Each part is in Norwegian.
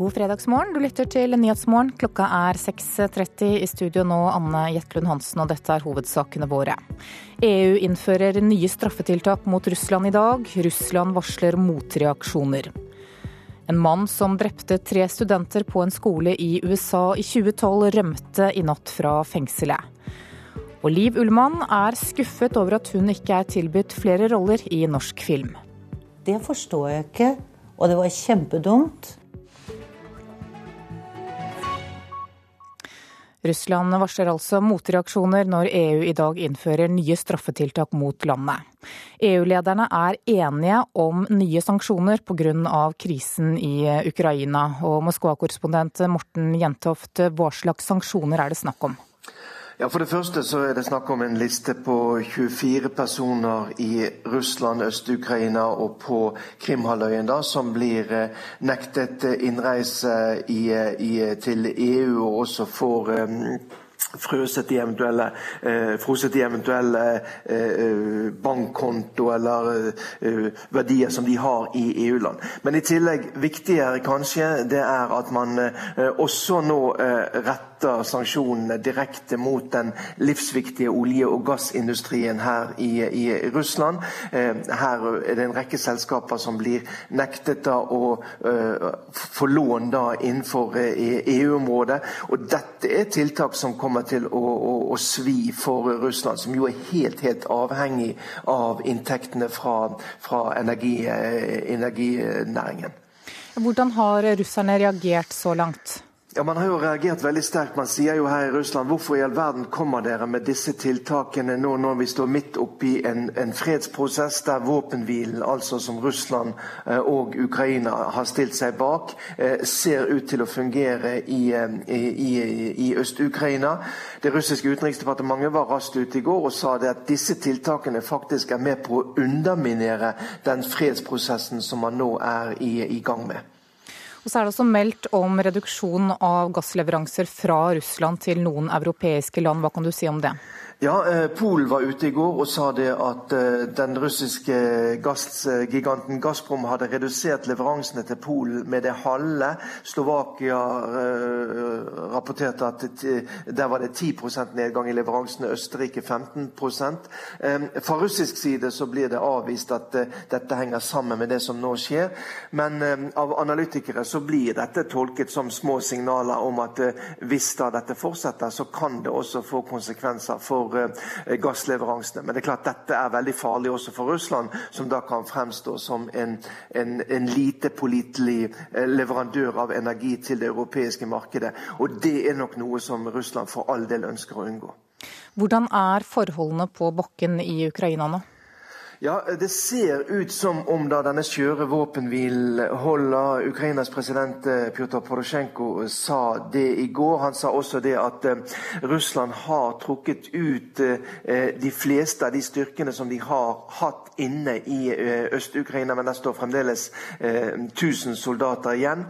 God fredagsmorgen, du lytter til Nyhetsmorgen. Klokka er 6.30 i studio nå, Anne Jetlund Hansen, og dette er hovedsakene våre. EU innfører nye straffetiltak mot Russland i dag. Russland varsler motreaksjoner. En mann som drepte tre studenter på en skole i USA i 2012, rømte i natt fra fengselet. Og Liv Ullmann er skuffet over at hun ikke er tilbudt flere roller i norsk film. Det forstår jeg ikke, og det var kjempedumt. Russland varsler altså motreaksjoner når EU i dag innfører nye straffetiltak mot landet. EU-lederne er enige om nye sanksjoner pga. krisen i Ukraina. Og Moskva-korrespondent Morten Jentoft, hva slags sanksjoner er det snakk om? Ja, For det første så er det snakk om en liste på 24 personer i Russland, Øst-Ukraina og på Krimhalvøya som blir eh, nektet innreise i, eh, i, til EU og også får um, frøset i eventuelle, eh, froset i eventuelle eh, bankkonto eller eh, verdier som de har i EU-land. Men i tillegg, viktigere kanskje, det er at man eh, også nå eh, retter sanksjonene direkte mot den livsviktige olje- og gassindustrien her i, i Russland. Eh, her er det en rekke selskaper som blir nektet å få lån innenfor EU-området. og dette er tiltak som kommer til å, å, å, svi for Russland, som jo er helt, helt avhengig av inntektene fra, fra energi, eh, energinæringen. Hvordan har russerne reagert så langt? Ja, Man har jo reagert veldig sterkt. Man sier jo her i Russland hvorfor i all verden kommer dere med disse tiltakene nå når vi står midt oppi en, en fredsprosess der våpenhvilen, altså som Russland eh, og Ukraina har stilt seg bak, eh, ser ut til å fungere i, i, i, i Øst-Ukraina. Det russiske utenriksdepartementet var raskt ute i går og sa at disse tiltakene faktisk er med på å underminere den fredsprosessen som man nå er i gang med. Og så er det også meldt om reduksjon av gassleveranser fra Russland til noen europeiske land. Hva kan du si om det? Ja, eh, Polen var ute i går og sa det at eh, den russiske gassgiganten Gazprom hadde redusert leveransene til Polen med det halve. Slovakia eh, rapporterte at der var det 10% nedgang i leveransene, Østerrike 15% Fra russisk side så blir det avvist at dette henger sammen med det som nå skjer. Men av analytikere så blir dette tolket som små signaler om at hvis da dette fortsetter, så kan det også få konsekvenser for for eh, gassleveransene. Men det er klart dette er veldig farlig også for Russland, som da kan fremstå som en, en, en lite pålitelig eh, leverandør av energi til det europeiske markedet. Og det er nok noe som Russland for all del ønsker å unngå. Hvordan er forholdene på bakken i Ukraina nå? Ja, Det ser ut som om da denne skjøre våpenhvilen holder. Ukrainas president eh, Pjotr Porosjenko sa det i går. Han sa også det at eh, Russland har trukket ut eh, de fleste av de styrkene som de har hatt inne i Øst-Ukraina, men det står fremdeles 1000 soldater igjen.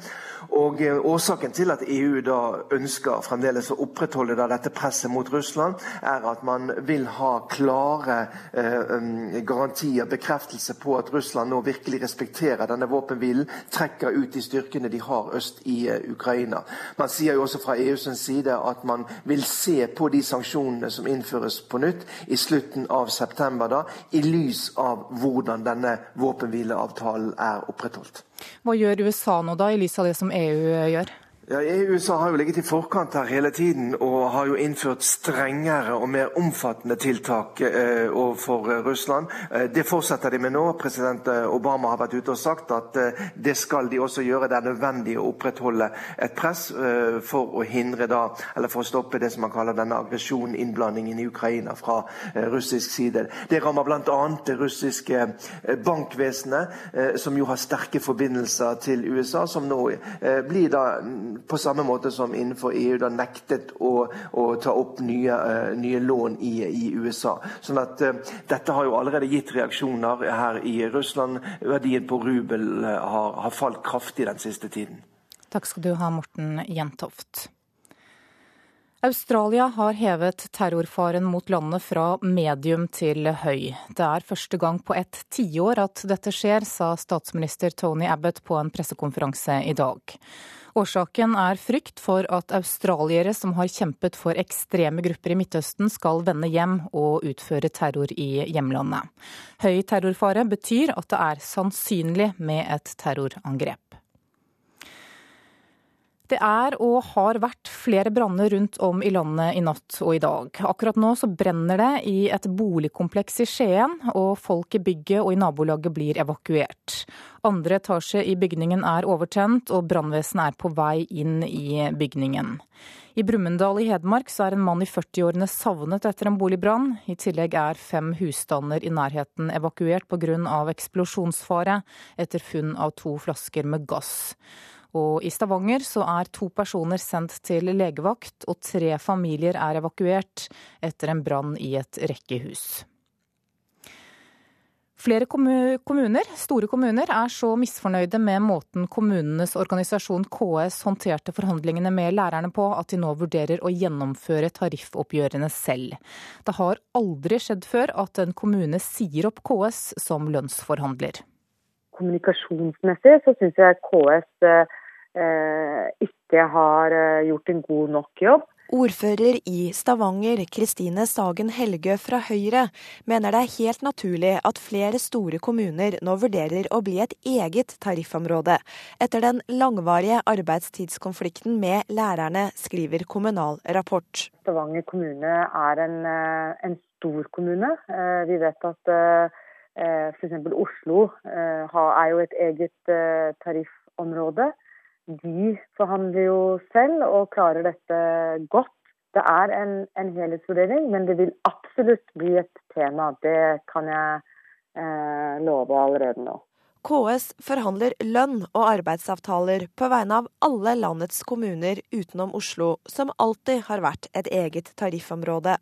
Og eh, Årsaken til at EU da ønsker fremdeles å opprettholde dette presset mot Russland, er at man vil ha klare eh, um, garantier, bekreftelse på at Russland nå virkelig respekterer denne våpenhvilen, trekker ut de styrkene de har øst i uh, Ukraina. Man sier jo også fra EUs side at man vil se på de sanksjonene som innføres på nytt i slutten av september, da, i lys av hvordan denne våpenhvileavtalen er opprettholdt. Hva gjør USA nå, da, i lys av det som EU gjør? Ja, USA har jo ligget i forkant her hele tiden og har jo innført strengere og mer omfattende tiltak eh, overfor eh, Russland. Eh, det fortsetter de med nå. President eh, Obama har vært ute og sagt at eh, det skal de også gjøre. Det er nødvendig å opprettholde et press eh, for å hindre da, eller for å stoppe det som man kaller denne aggresjonen, innblandingen i Ukraina fra russisk side. Det rammer bl.a. det russiske bankvesenet, som jo har sterke forbindelser til USA, som nå blir da på samme måte som innenfor EU da nektet å, å ta opp nye, uh, nye lån i, i, USA. Sånn at uh, Dette har jo allerede gitt reaksjoner her i Russland. Verdien på rubel uh, har, har falt kraftig den siste tiden. Takk skal du ha, Morten Jentoft. Australia har hevet terrorfaren mot landet fra medium til høy. Det er første gang på et tiår at dette skjer, sa statsminister Tony Abbott på en pressekonferanse i dag. Årsaken er frykt for at australiere som har kjempet for ekstreme grupper i Midtøsten, skal vende hjem og utføre terror i hjemlandet. Høy terrorfare betyr at det er sannsynlig med et terrorangrep. Det er og har vært flere branner rundt om i landet i natt og i dag. Akkurat nå så brenner det i et boligkompleks i Skien, og folk i bygget og i nabolaget blir evakuert. Andre etasje i bygningen er overtent, og brannvesenet er på vei inn i bygningen. I Brumunddal i Hedmark så er en mann i 40-årene savnet etter en boligbrann. I tillegg er fem husstander i nærheten evakuert pga. eksplosjonsfare etter funn av to flasker med gass. Og i Stavanger så er to personer sendt til legevakt, og tre familier er evakuert etter en brann i et rekkehus. Flere kommuner, store kommuner er så misfornøyde med måten kommunenes organisasjon KS håndterte forhandlingene med lærerne på, at de nå vurderer å gjennomføre tariffoppgjørene selv. Det har aldri skjedd før at en kommune sier opp KS som lønnsforhandler. Kommunikasjonsmessig så syns jeg KS Eh, ikke har eh, gjort en god nok jobb. Ordfører i Stavanger, Kristine Sagen Helgø fra Høyre, mener det er helt naturlig at flere store kommuner nå vurderer å bli et eget tariffområde, etter den langvarige arbeidstidskonflikten med lærerne, skriver Kommunal Rapport. Stavanger kommune er en, eh, en stor kommune. Vi vet at f.eks. Oslo er jo et eget tariffområde. De forhandler jo selv og klarer dette godt. Det er en, en helhetsvurdering, men det vil absolutt bli et tema. Det kan jeg eh, love allerede nå. KS forhandler lønn og arbeidsavtaler på vegne av alle landets kommuner utenom Oslo, som alltid har vært et eget tariffområde.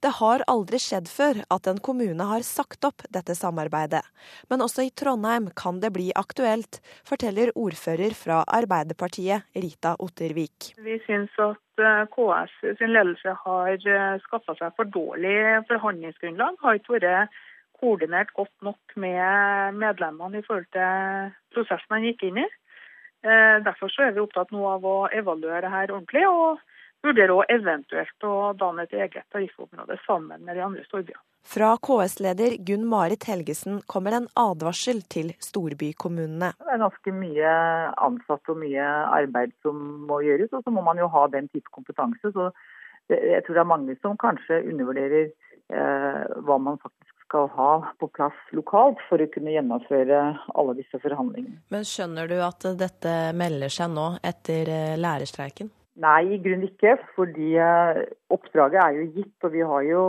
Det har aldri skjedd før at en kommune har sagt opp dette samarbeidet. Men også i Trondheim kan det bli aktuelt, forteller ordfører fra Arbeiderpartiet, Rita Ottervik. Vi syns at eh, KS sin ledelse har eh, skaffa seg for dårlig forhandlingsgrunnlag. Har ikke vært koordinert godt nok med medlemmene i forhold til prosessen han gikk inn i. Derfor derfor er vi opptatt nå av å evaluere her ordentlig, og vurdere òg eventuelt å danne et eget tariffområde sammen med de andre storbyene. Fra KS-leder Gunn Marit Helgesen kommer en advarsel til storbykommunene. Det er ganske mye ansatte og mye arbeid som må gjøres, og så må man jo ha den type kompetanse. Så jeg tror det er mange som kanskje undervurderer eh, hva man faktisk skal ha på plass lokalt for å kunne gjennomføre alle disse forhandlingene. Men skjønner du at dette melder seg nå etter eh, lærerstreiken? Nei, i grunnen ikke. Fordi eh, oppdraget er jo gitt. Og vi har jo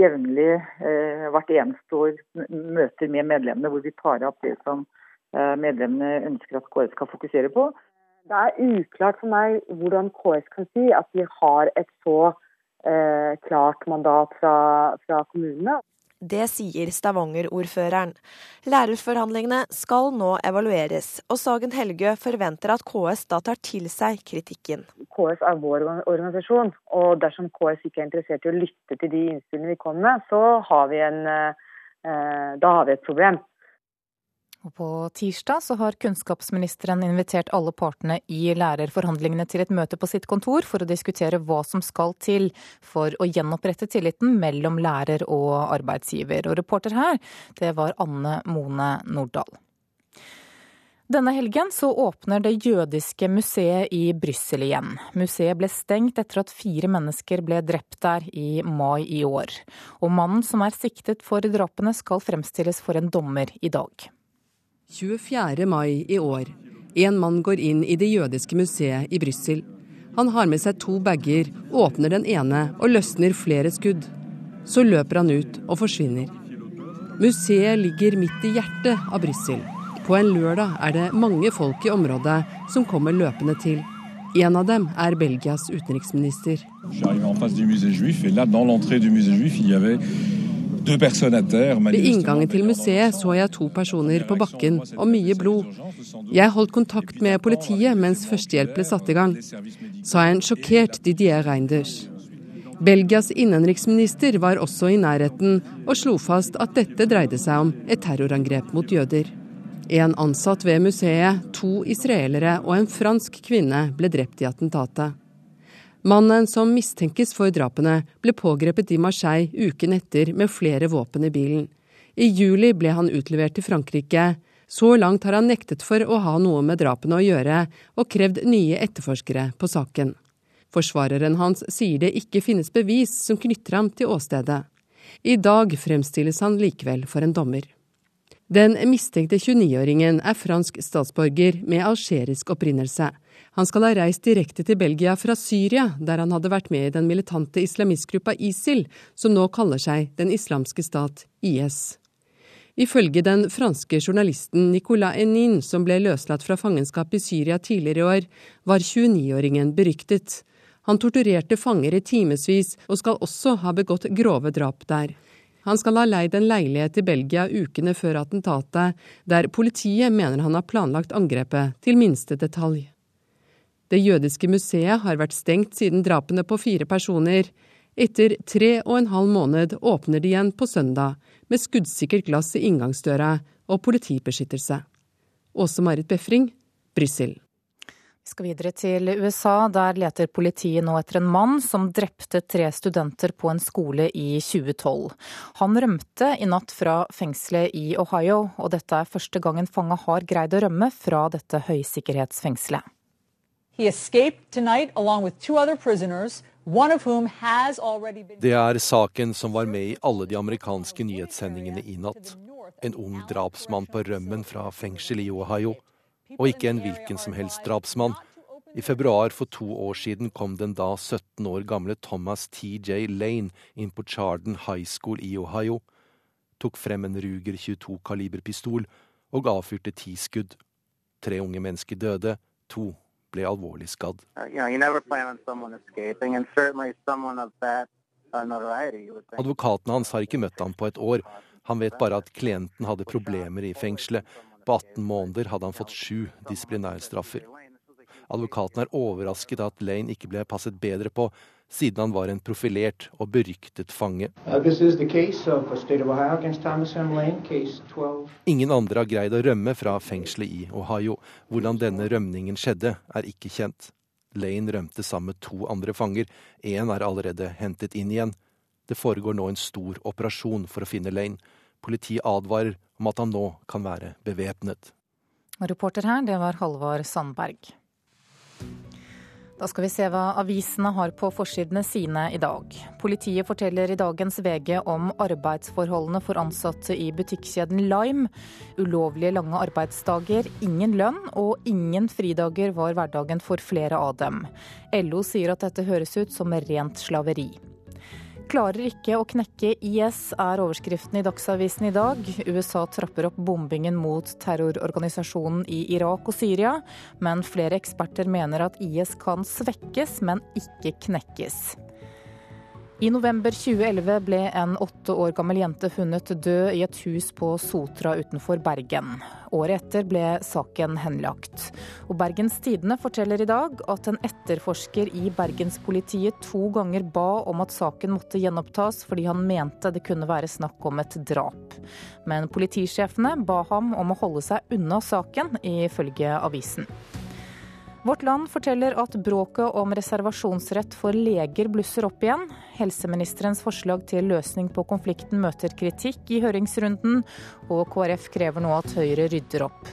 jevnlig eh, hvert eneste år møter med medlemmene hvor vi tar opp det som medlemmene ønsker at KS skal fokusere på. Det er uklart for meg hvordan KS kan si at de har et så eh, klart mandat fra, fra kommunene. Det sier Stavanger-ordføreren. Lærerforhandlingene skal nå evalueres, og Sagen Helgø forventer at KS da tar til seg kritikken. KS er vår organisasjon, og dersom KS ikke er interessert i å lytte til de innspillene vi kommer med, så har vi, en, eh, da har vi et problem. Og på tirsdag så har kunnskapsministeren invitert alle partene i lærerforhandlingene til et møte på sitt kontor for å diskutere hva som skal til for å gjenopprette tilliten mellom lærer og arbeidsgiver. Og reporter her, det var Anne Mone Nordahl. Denne helgen så åpner det jødiske museet i Brussel igjen. Museet ble stengt etter at fire mennesker ble drept der i mai i år. Og mannen som er siktet for drapene skal fremstilles for en dommer i dag. 24. mai i år. En mann går inn i det jødiske museet i Brussel. Han har med seg to bager, åpner den ene og løsner flere skudd. Så løper han ut og forsvinner. Museet ligger midt i hjertet av Brussel. På en lørdag er det mange folk i området som kommer løpende til. En av dem er Belgias utenriksminister. Ved inngangen til museet så jeg to personer på bakken og mye blod. Jeg holdt kontakt med politiet mens førstehjelp ble satt i gang, sa en sjokkert Didier Reinders. Belgias innenriksminister var også i nærheten og slo fast at dette dreide seg om et terrorangrep mot jøder. En ansatt ved museet, to israelere og en fransk kvinne ble drept i attentatet. Mannen som mistenkes for drapene, ble pågrepet i Marseille uken etter med flere våpen i bilen. I juli ble han utlevert til Frankrike. Så langt har han nektet for å ha noe med drapene å gjøre, og krevd nye etterforskere på saken. Forsvareren hans sier det ikke finnes bevis som knytter ham til åstedet. I dag fremstilles han likevel for en dommer. Den mistenkte 29-åringen er fransk statsborger med algerisk opprinnelse. Han skal ha reist direkte til Belgia fra Syria, der han hadde vært med i den militante islamistgruppa ISIL, som nå kaller seg Den islamske stat, IS. Ifølge den franske journalisten Nicolas Henin, som ble løslatt fra fangenskap i Syria tidligere i år, var 29-åringen beryktet. Han torturerte fanger i timevis, og skal også ha begått grove drap der. Han skal ha leid en leilighet i Belgia ukene før attentatet, der politiet mener han har planlagt angrepet til minste detalj. Det jødiske museet har vært stengt siden drapene på fire personer. Etter tre og en halv måned åpner de igjen på søndag, med skuddsikkert glass i inngangsdøra og politibeskyttelse. Åse Marit Befring, Brussel. Vi skal videre til USA. Der leter politiet nå etter en mann som drepte tre studenter på en skole i 2012. Han rømte i natt fra fengselet i Ohio, og dette er første gang en fange har greid å rømme fra dette høysikkerhetsfengselet. Det er saken som var med i alle de amerikanske nyhetssendingene i natt. En ung drapsmann på rømmen fra fengsel i Ohio og ikke en hvilken som helst drapsmann. I februar for to år siden kom den da 17 år gamle Thomas TJ Lane inn på Charden High School i Ohio, tok frem en Ruger 22-kaliberpistol og avfyrte ti skudd. Tre unge mennesker døde, to ble alvorlig skadd. Uh, Advokaten hans har ikke møtt ham på et år. Han vet bare at klienten hadde problemer i fengselet, på 18 måneder hadde han fått sju disiplinærstraffer. Advokaten er overrasket at Lane ikke ble passet bedre på, siden han var en profilert og beryktet fange. Uh, Ingen andre har greid å rømme fra fengselet i Ohio. Hvordan denne rømningen skjedde, er ikke kjent. Lane rømte sammen med to andre fanger. Én er allerede hentet inn igjen. Det foregår nå en stor operasjon for å finne Lane. Politiet advarer om at han nå kan være bevæpnet. Reporter her, det var Halvard Sandberg. Da skal vi se hva avisene har på forsidene sine i dag. Politiet forteller i dagens VG om arbeidsforholdene for ansatte i butikkjeden Lime. Ulovlige lange arbeidsdager, ingen lønn og ingen fridager var hverdagen for flere av dem. LO sier at dette høres ut som rent slaveri. Klarer ikke å knekke IS, er overskriften i Dagsavisen i dag. USA trapper opp bombingen mot terrororganisasjonen i Irak og Syria, men flere eksperter mener at IS kan svekkes, men ikke knekkes. I november 2011 ble en åtte år gammel jente funnet død i et hus på Sotra utenfor Bergen. Året etter ble saken henlagt. Og Bergens Tidende forteller i dag at en etterforsker i Bergenspolitiet to ganger ba om at saken måtte gjenopptas fordi han mente det kunne være snakk om et drap. Men politisjefene ba ham om å holde seg unna saken, ifølge avisen. Vårt Land forteller at bråket om reservasjonsrett for leger blusser opp igjen. Helseministerens forslag til løsning på konflikten møter kritikk i høringsrunden, og KrF krever nå at Høyre rydder opp.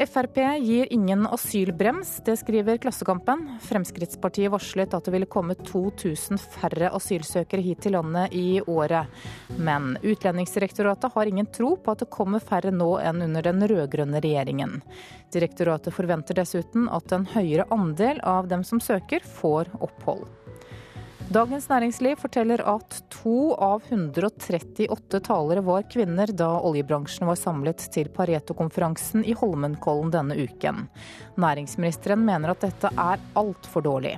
Frp gir ingen asylbrems, det skriver Klassekampen. Fremskrittspartiet varslet at det ville komme 2000 færre asylsøkere hit til landet i året. Men Utlendingsdirektoratet har ingen tro på at det kommer færre nå enn under den rød-grønne regjeringen. Direktoratet forventer dessuten at en høyere andel av dem som søker, får opphold. Dagens Næringsliv forteller at to av 138 talere var kvinner da oljebransjen var samlet til Pareto-konferansen i Holmenkollen denne uken. Næringsministeren mener at dette er altfor dårlig.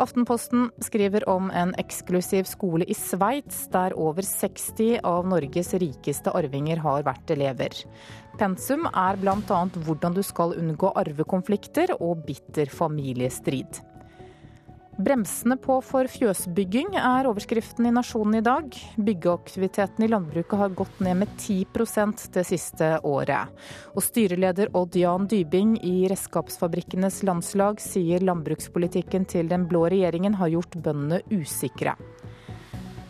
Aftenposten skriver om en eksklusiv skole i Sveits, der over 60 av Norges rikeste arvinger har vært elever. Pensum er bl.a. hvordan du skal unngå arvekonflikter og bitter familiestrid. Bremsene på for fjøsbygging er overskriften i Nasjonen i dag. Byggeaktiviteten i landbruket har gått ned med 10% det siste året. Og styreleder Odd Jan Dybing i Redskapsfabrikkenes landslag sier landbrukspolitikken til den blå regjeringen har gjort bøndene usikre.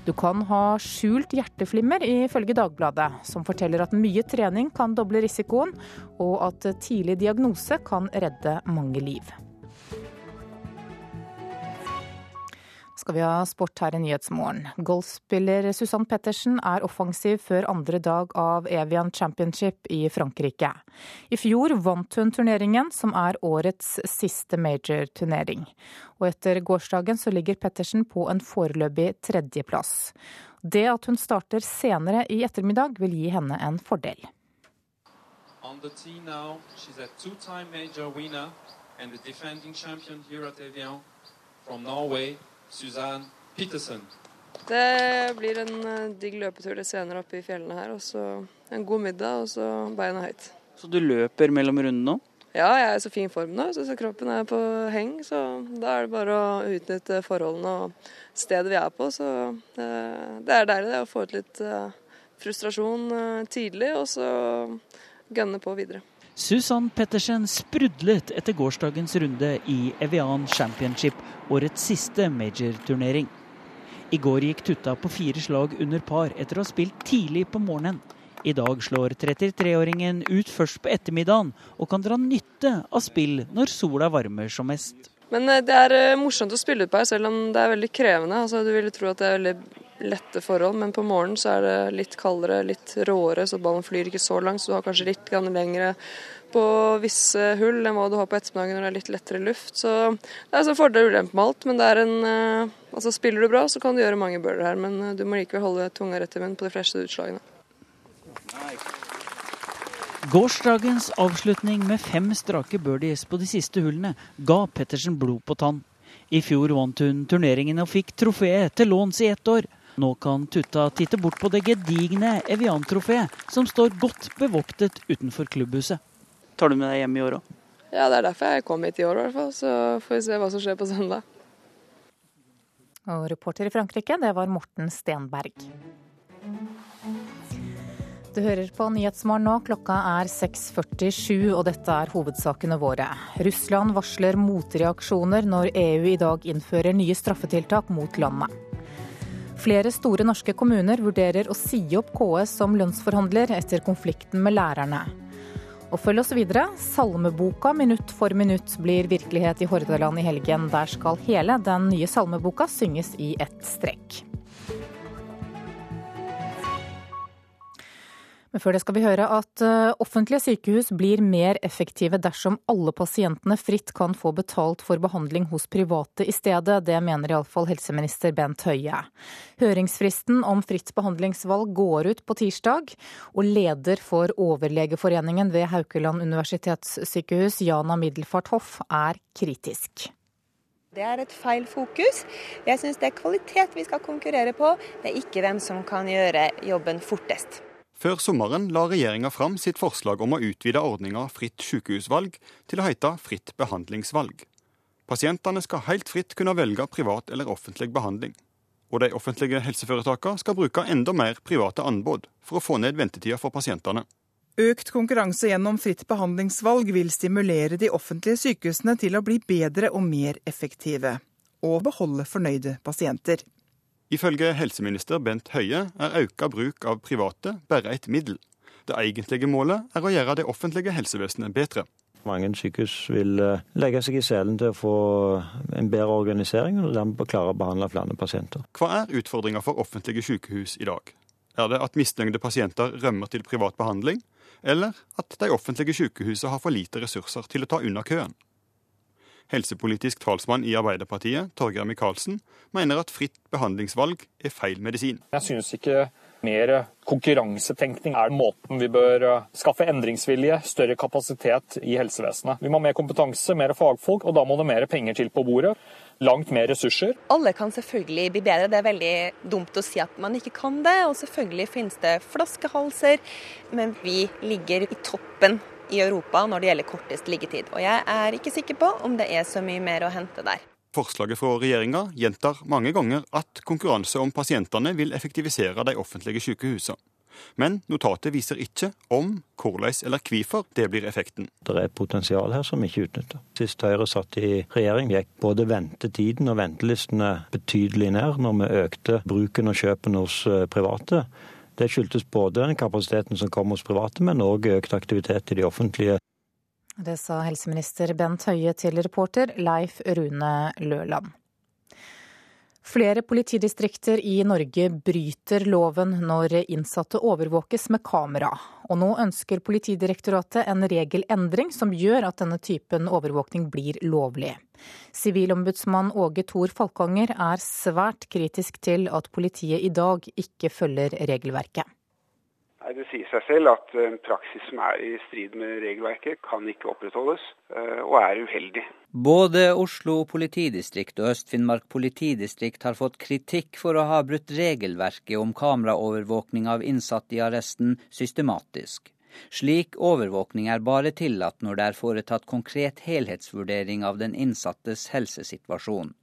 Du kan ha skjult hjerteflimmer, ifølge Dagbladet, som forteller at mye trening kan doble risikoen, og at tidlig diagnose kan redde mange liv. Skal vi ha sport her i Nyhetsmorgen. Golfspiller Susann Pettersen er offensiv før andre dag av Evian Championship i Frankrike. I fjor vant hun turneringen, som er årets siste major-turnering. Og etter gårsdagen så ligger Pettersen på en foreløpig tredjeplass. Det at hun starter senere i ettermiddag vil gi henne en fordel. On the tee now, she's a two-time major winner and the defending champion here Evian from Norway, Suzanne Petersen. Det blir en uh, digg løpetur litt senere oppe i fjellene her. Og så en god middag, og så beina høyt. Så du løper mellom rundene nå? Ja, jeg er i så fin form nå. Så kroppen er på heng. Så da er det bare å utnytte forholdene og stedet vi er på. Så uh, det er deilig det, å få ut litt uh, frustrasjon tidlig, og så gønne på videre. Susann Pettersen sprudlet etter gårsdagens runde i Evian Championship, årets siste major-turnering. I går gikk Tutta på fire slag under par etter å ha spilt tidlig på morgenen. I dag slår 33-åringen ut først på ettermiddagen og kan dra nytte av spill når sola varmer som mest. Men eh, det er eh, morsomt å spille ut på her, selv om det er veldig krevende. Altså, du ville tro at det er veldig lette forhold, men på morgenen så er det litt kaldere, litt råere, så ballen flyr ikke så langt. Så du har kanskje litt lengre på visse hull enn hva du har på ettermiddagen når det er litt lettere luft. Så det er så fordel og ulempe med alt. Men det er en eh, Altså spiller du bra, så kan du gjøre mange bøller her, men eh, du må likevel holde tunga rett i munnen på de fleste utslagene. Gårsdagens avslutning med fem strake birdies på de siste hullene ga Pettersen blod på tann. I fjor vant hun turneringen og fikk trofeet til låns i ett år. Nå kan Tutta titte bort på det gedigne Evian-trofeet, som står godt bevoktet utenfor klubbhuset. Tar du med deg hjem i år òg? Ja, det er derfor jeg kom hit i år, i hvert fall. Så får vi se hva som skjer på søndag. Og reporter i Frankrike, det var Morten Stenberg. Du hører på Nyhetsmorgen nå. Klokka er 6.47, og dette er hovedsakene våre. Russland varsler motreaksjoner når EU i dag innfører nye straffetiltak mot landet. Flere store norske kommuner vurderer å si opp KS som lønnsforhandler etter konflikten med lærerne. Og følg oss videre. Salmeboka minutt for minutt blir virkelighet i Hordaland i helgen. Der skal hele den nye salmeboka synges i ett strekk. Men før det skal vi høre at eh, offentlige sykehus blir mer effektive dersom alle pasientene fritt kan få betalt for behandling hos private i stedet. Det mener iallfall helseminister Bent Høie. Høringsfristen om fritt behandlingsvalg går ut på tirsdag, og leder for Overlegeforeningen ved Haukeland universitetssykehus, Jana Middelfart Hoff, er kritisk. Det er et feil fokus. Jeg syns det er kvalitet vi skal konkurrere på, det er ikke hvem som kan gjøre jobben fortest. Før sommeren la regjeringa fram sitt forslag om å utvide ordninga fritt sykehusvalg til å hete fritt behandlingsvalg. Pasientene skal helt fritt kunne velge privat eller offentlig behandling. Og de offentlige helseforetakene skal bruke enda mer private anbud for å få ned ventetida for pasientene. Økt konkurranse gjennom fritt behandlingsvalg vil stimulere de offentlige sykehusene til å bli bedre og mer effektive, og beholde fornøyde pasienter. Ifølge helseminister Bent Høie er økt bruk av private bare et middel. Det egentlige målet er å gjøre det offentlige helsevesenet bedre. Mange sykehus vil eh, legge seg i selen til å få en bedre organisering og dermed klare å behandle flere pasienter. Hva er utfordringa for offentlige sykehus i dag? Er det at misnøyde pasienter rømmer til privat behandling, eller at de offentlige sykehusene har for lite ressurser til å ta unna køen? Helsepolitisk talsmann i Arbeiderpartiet, Torgeir Micaelsen, mener at fritt behandlingsvalg er feil medisin. Jeg synes ikke mer konkurransetenkning er måten vi bør eh, skaffe endringsvilje, større kapasitet i helsevesenet. Vi må ha mer kompetanse, mer fagfolk, og da må det mer penger til på bordet. Langt mer ressurser. Alle kan selvfølgelig bli bedre. Det er veldig dumt å si at man ikke kan det. Og selvfølgelig finnes det flaskehalser, men vi ligger i toppen i Europa når det gjelder kortest liggetid. Og jeg er ikke sikker på om det er så mye mer å hente der. Forslaget fra regjeringa gjentar mange ganger at konkurranse om pasientene vil effektivisere de offentlige sykehusene. Men notatet viser ikke om, hvordan eller hvorfor det blir effekten. Det er potensial her som ikke utnytter. Sist Høyre satt i regjering, gikk både ventetiden og ventelistene betydelig ned når vi økte bruken og kjøpene hos eh, private. Det skyldtes både den kapasiteten som kom hos private, men òg økt aktivitet i de offentlige det sa helseminister Bent Høie til reporter Leif Rune Løland. Flere politidistrikter i Norge bryter loven når innsatte overvåkes med kamera. Og nå ønsker Politidirektoratet en regelendring som gjør at denne typen overvåkning blir lovlig. Sivilombudsmann Åge Thor Falkanger er svært kritisk til at politiet i dag ikke følger regelverket. Nei, Det sier seg selv at en praksis som er i strid med regelverket, kan ikke opprettholdes, eh, og er uheldig. Både Oslo politidistrikt og Øst-Finnmark politidistrikt har fått kritikk for å ha brutt regelverket om kameraovervåkning av innsatte i arresten systematisk. Slik overvåkning er bare tillatt når det er foretatt konkret helhetsvurdering av den innsattes helsesituasjon.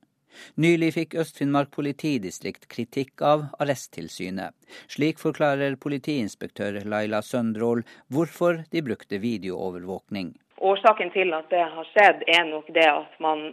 Nylig fikk Øst-Finnmark politidistrikt kritikk av Arresttilsynet. Slik forklarer politiinspektør Laila Søndrål hvorfor de brukte videoovervåkning. Årsaken til at det har skjedd, er nok det at man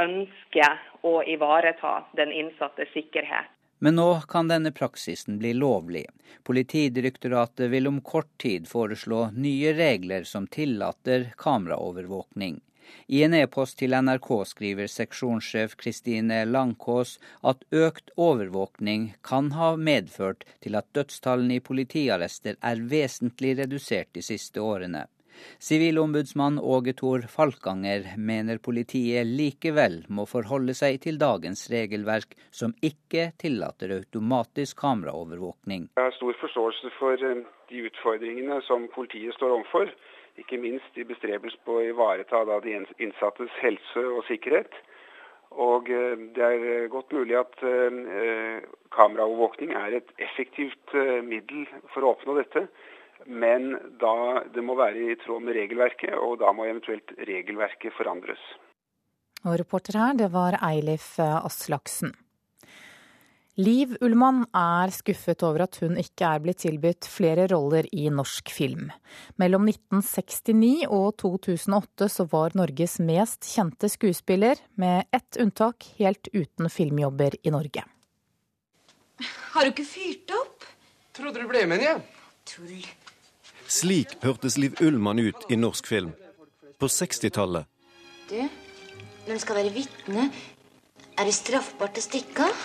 ønsker å ivareta den innsattes sikkerhet. Men nå kan denne praksisen bli lovlig. Politidirektoratet vil om kort tid foreslå nye regler som tillater kameraovervåkning. I en e-post til NRK skriver seksjonssjef Kristine Langkås at økt overvåkning kan ha medført til at dødstallene i politiarrester er vesentlig redusert de siste årene. Sivilombudsmann Åge Thor Falkanger mener politiet likevel må forholde seg til dagens regelverk, som ikke tillater automatisk kameraovervåkning. Jeg har stor forståelse for eh, de utfordringene som politiet står overfor ikke minst i bestrebelse på å ivareta da, de innsattes helse og sikkerhet. Og eh, det er eh, godt mulig at eh, kameraovervåkning er et effektivt middel for å oppnå dette. Men da det må være i tråd med regelverket, og da må eventuelt regelverket forandres. Og reporter her, det var Eilif Aslaksen. Liv Ullmann er skuffet over at hun ikke er blitt tilbudt flere roller i norsk film. Mellom 1969 og 2008 så var Norges mest kjente skuespiller, med ett unntak, helt uten filmjobber i Norge. Har du ikke fyrt opp? Trodde du ble med igjen. Tull. Slik hørtes Liv Ullmann ut i norsk film. På 60-tallet. Du, når du skal være vitne? Er det straffbart å stikke av?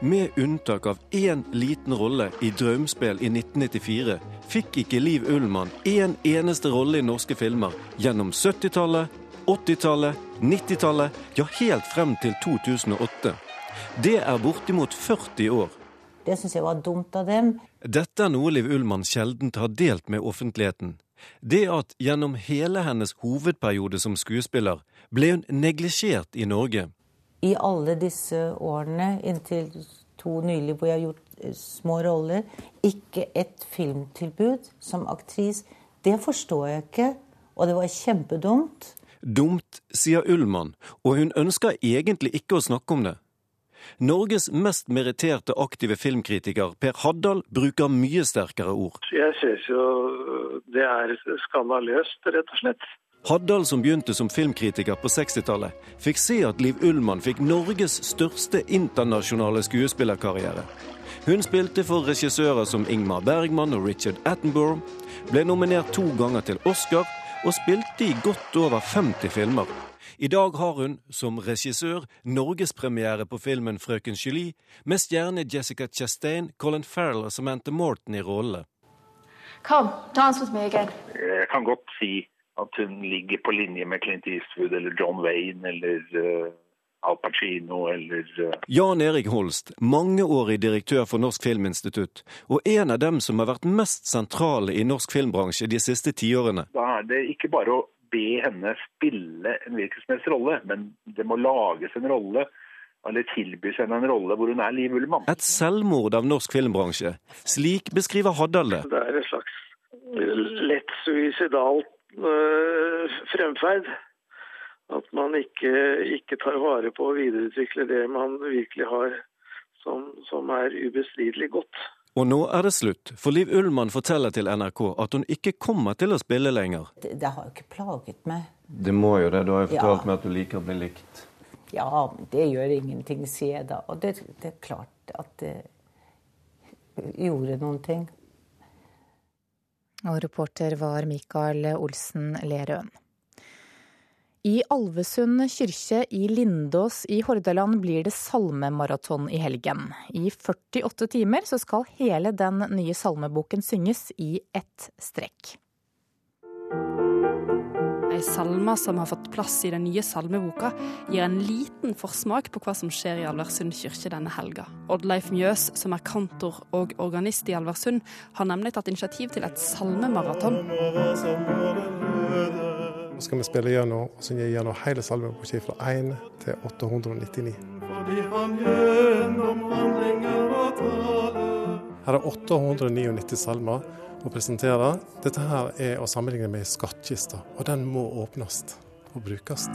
Med unntak av én liten rolle i 'Drømspill' i 1994 fikk ikke Liv Ullmann én eneste rolle i norske filmer gjennom 70-tallet, 80-tallet, 90-tallet, ja helt frem til 2008. Det er bortimot 40 år. Det syns jeg var dumt av dem. Dette er noe Liv Ullmann sjelden har delt med offentligheten. Det at gjennom hele hennes hovedperiode som skuespiller ble hun neglisjert i Norge i alle disse årene, inntil to nylig hvor jeg har gjort eh, små roller, ikke et filmtilbud som aktris. Det forstår jeg ikke, og det var kjempedumt. Dumt, sier Ullmann, og hun ønsker egentlig ikke å snakke om det. Norges mest meritterte aktive filmkritiker Per Haddal bruker mye sterkere ord. Jeg synes jo det er skandaløst, rett og slett. Haddal, som begynte som filmkritiker på 60-tallet, fikk se at Liv Ullmann fikk Norges største internasjonale skuespillerkarriere. Hun spilte for regissører som Ingmar Bergman og Richard Attenborough, ble nominert to ganger til Oscar og spilte i godt over 50 filmer. I dag har hun, som regissør, norgespremiere på filmen 'Frøken Julie', med stjerne Jessica Chastain, Colin Farrell og Samantha Morton i rollene. Kom, dans med meg igjen. Jeg kan godt si at hun ligger på linje med Clint Eastwood eller John Wayne eller uh, Al Pacino eller uh... Jan Erik Holst, mangeårig direktør for Norsk Filminstitutt, og en av dem som har vært mest sentrale i norsk filmbransje de siste tiårene. Da er det ikke bare å be henne spille en hvilken rolle, men det må lages en rolle eller tilbys henne en rolle hvor hun er Liv Ullmann. Et selvmord av norsk filmbransje. Slik beskriver Haddal det. Det er et slags lett suicidalt fremferd. at man ikke, ikke, tar vare på å videreutvikle det man virkelig har som, som er ubestridelig godt. Og nå er det slutt, for Liv Ullmann forteller til NRK at hun ikke kommer til å spille lenger. Det, det har jo ikke plaget meg. Det må jo det, du har jo fortalt ja. meg at du liker å bli likt. Ja, det gjør ingenting, sier jeg da. Og det, det er klart at det gjorde noen ting. Og reporter var Mikael Olsen Lerøen. I Alvesund kirke i Lindås i Hordaland blir det salmemaraton i helgen. I 48 timer så skal hele den nye salmeboken synges i ett strekk. Ei salme som har fått plass i den nye salmeboka, gir en liten forsmak på hva som skjer i Alversund kirke denne helga. Oddleif Mjøs, som er kantor og organist i Alversund, har nemlig tatt initiativ til et salmemaraton. Nå skal vi spille gjennom og synge gjennom hele salmeboka fra 1 til 899. Her er 899 salmer å presentere. Dette her er å sammenligne med skattkista, og den må åpnes og brukes.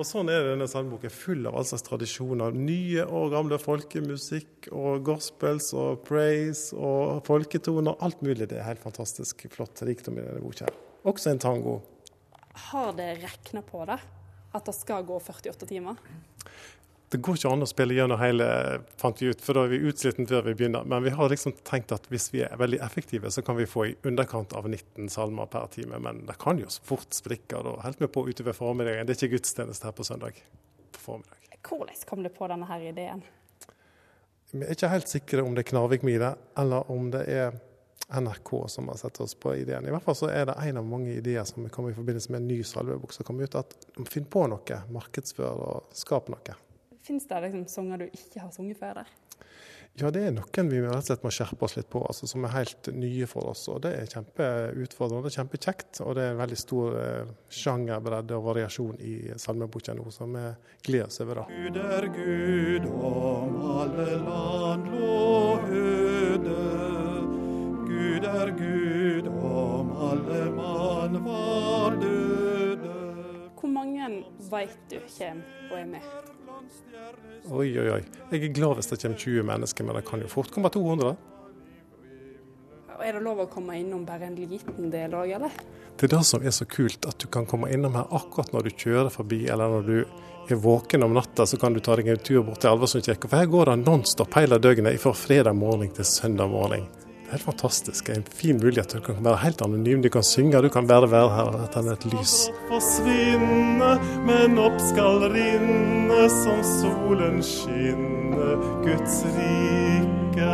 Og sånn er denne salmeboken full av all slags tradisjoner. Nye og gamle folkemusikk og gospels og praise og folketoner. Alt mulig. Det er helt fantastisk flott rikdom i denne boka. Også en tango. Har det regna på det? At det skal gå 48 timer? Det går ikke an å spille gjennom hele, fant vi ut, for da er vi utslitne før vi begynner. Men vi har liksom tenkt at hvis vi er veldig effektive, så kan vi få i underkant av 19 salmer per time. Men det kan jo fort sprikke. Da helt med på utover formiddagen. Det er ikke gudstjeneste her på søndag på formiddag. Hvordan kom du på denne her ideen? Vi er ikke helt sikre om det er Knarvik-Mide, eller om det er NRK som har sett oss på ideen. I hvert fall så er det en av mange ideer som kommer i forbindelse med en ny salvebok som kommer ut. At finn på noe, markedsfør og skap noe. Fins det liksom sanger du ikke har sunget før der? Ja, det er noen vi rett og slett må skjerpe oss litt på, altså, som er helt nye for oss. og Det er kjempeutfordrende det er kjempekjekt. Og det er en veldig stor eh, sjangerbredde og variasjon i salmeboka nå, som vi gleder oss over. da. Gud er Gud om alle land lå høde. Gud er Gud om alle mann var døde. Hvor veit du kommer og er med? Oi, oi, oi. Jeg er glad hvis det kommer 20 mennesker, men det kan jo fort komme 200. Er det lov å komme innom bare en liten del òg, eller? Det er det som er så kult, at du kan komme innom her akkurat når du kjører forbi, eller når du er våken om natta, så kan du ta deg en tur bort til Alversund kirke. For her går det nonstop hele døgnet fra fredag morgen til søndag morgen. Det helt fantastisk. En fin mulighet. Du kan være helt anonym. Du kan synge, du kan bare være her og tenne et lys. Forsvinne, men opp skal rinne som solen skinne, Guds rike.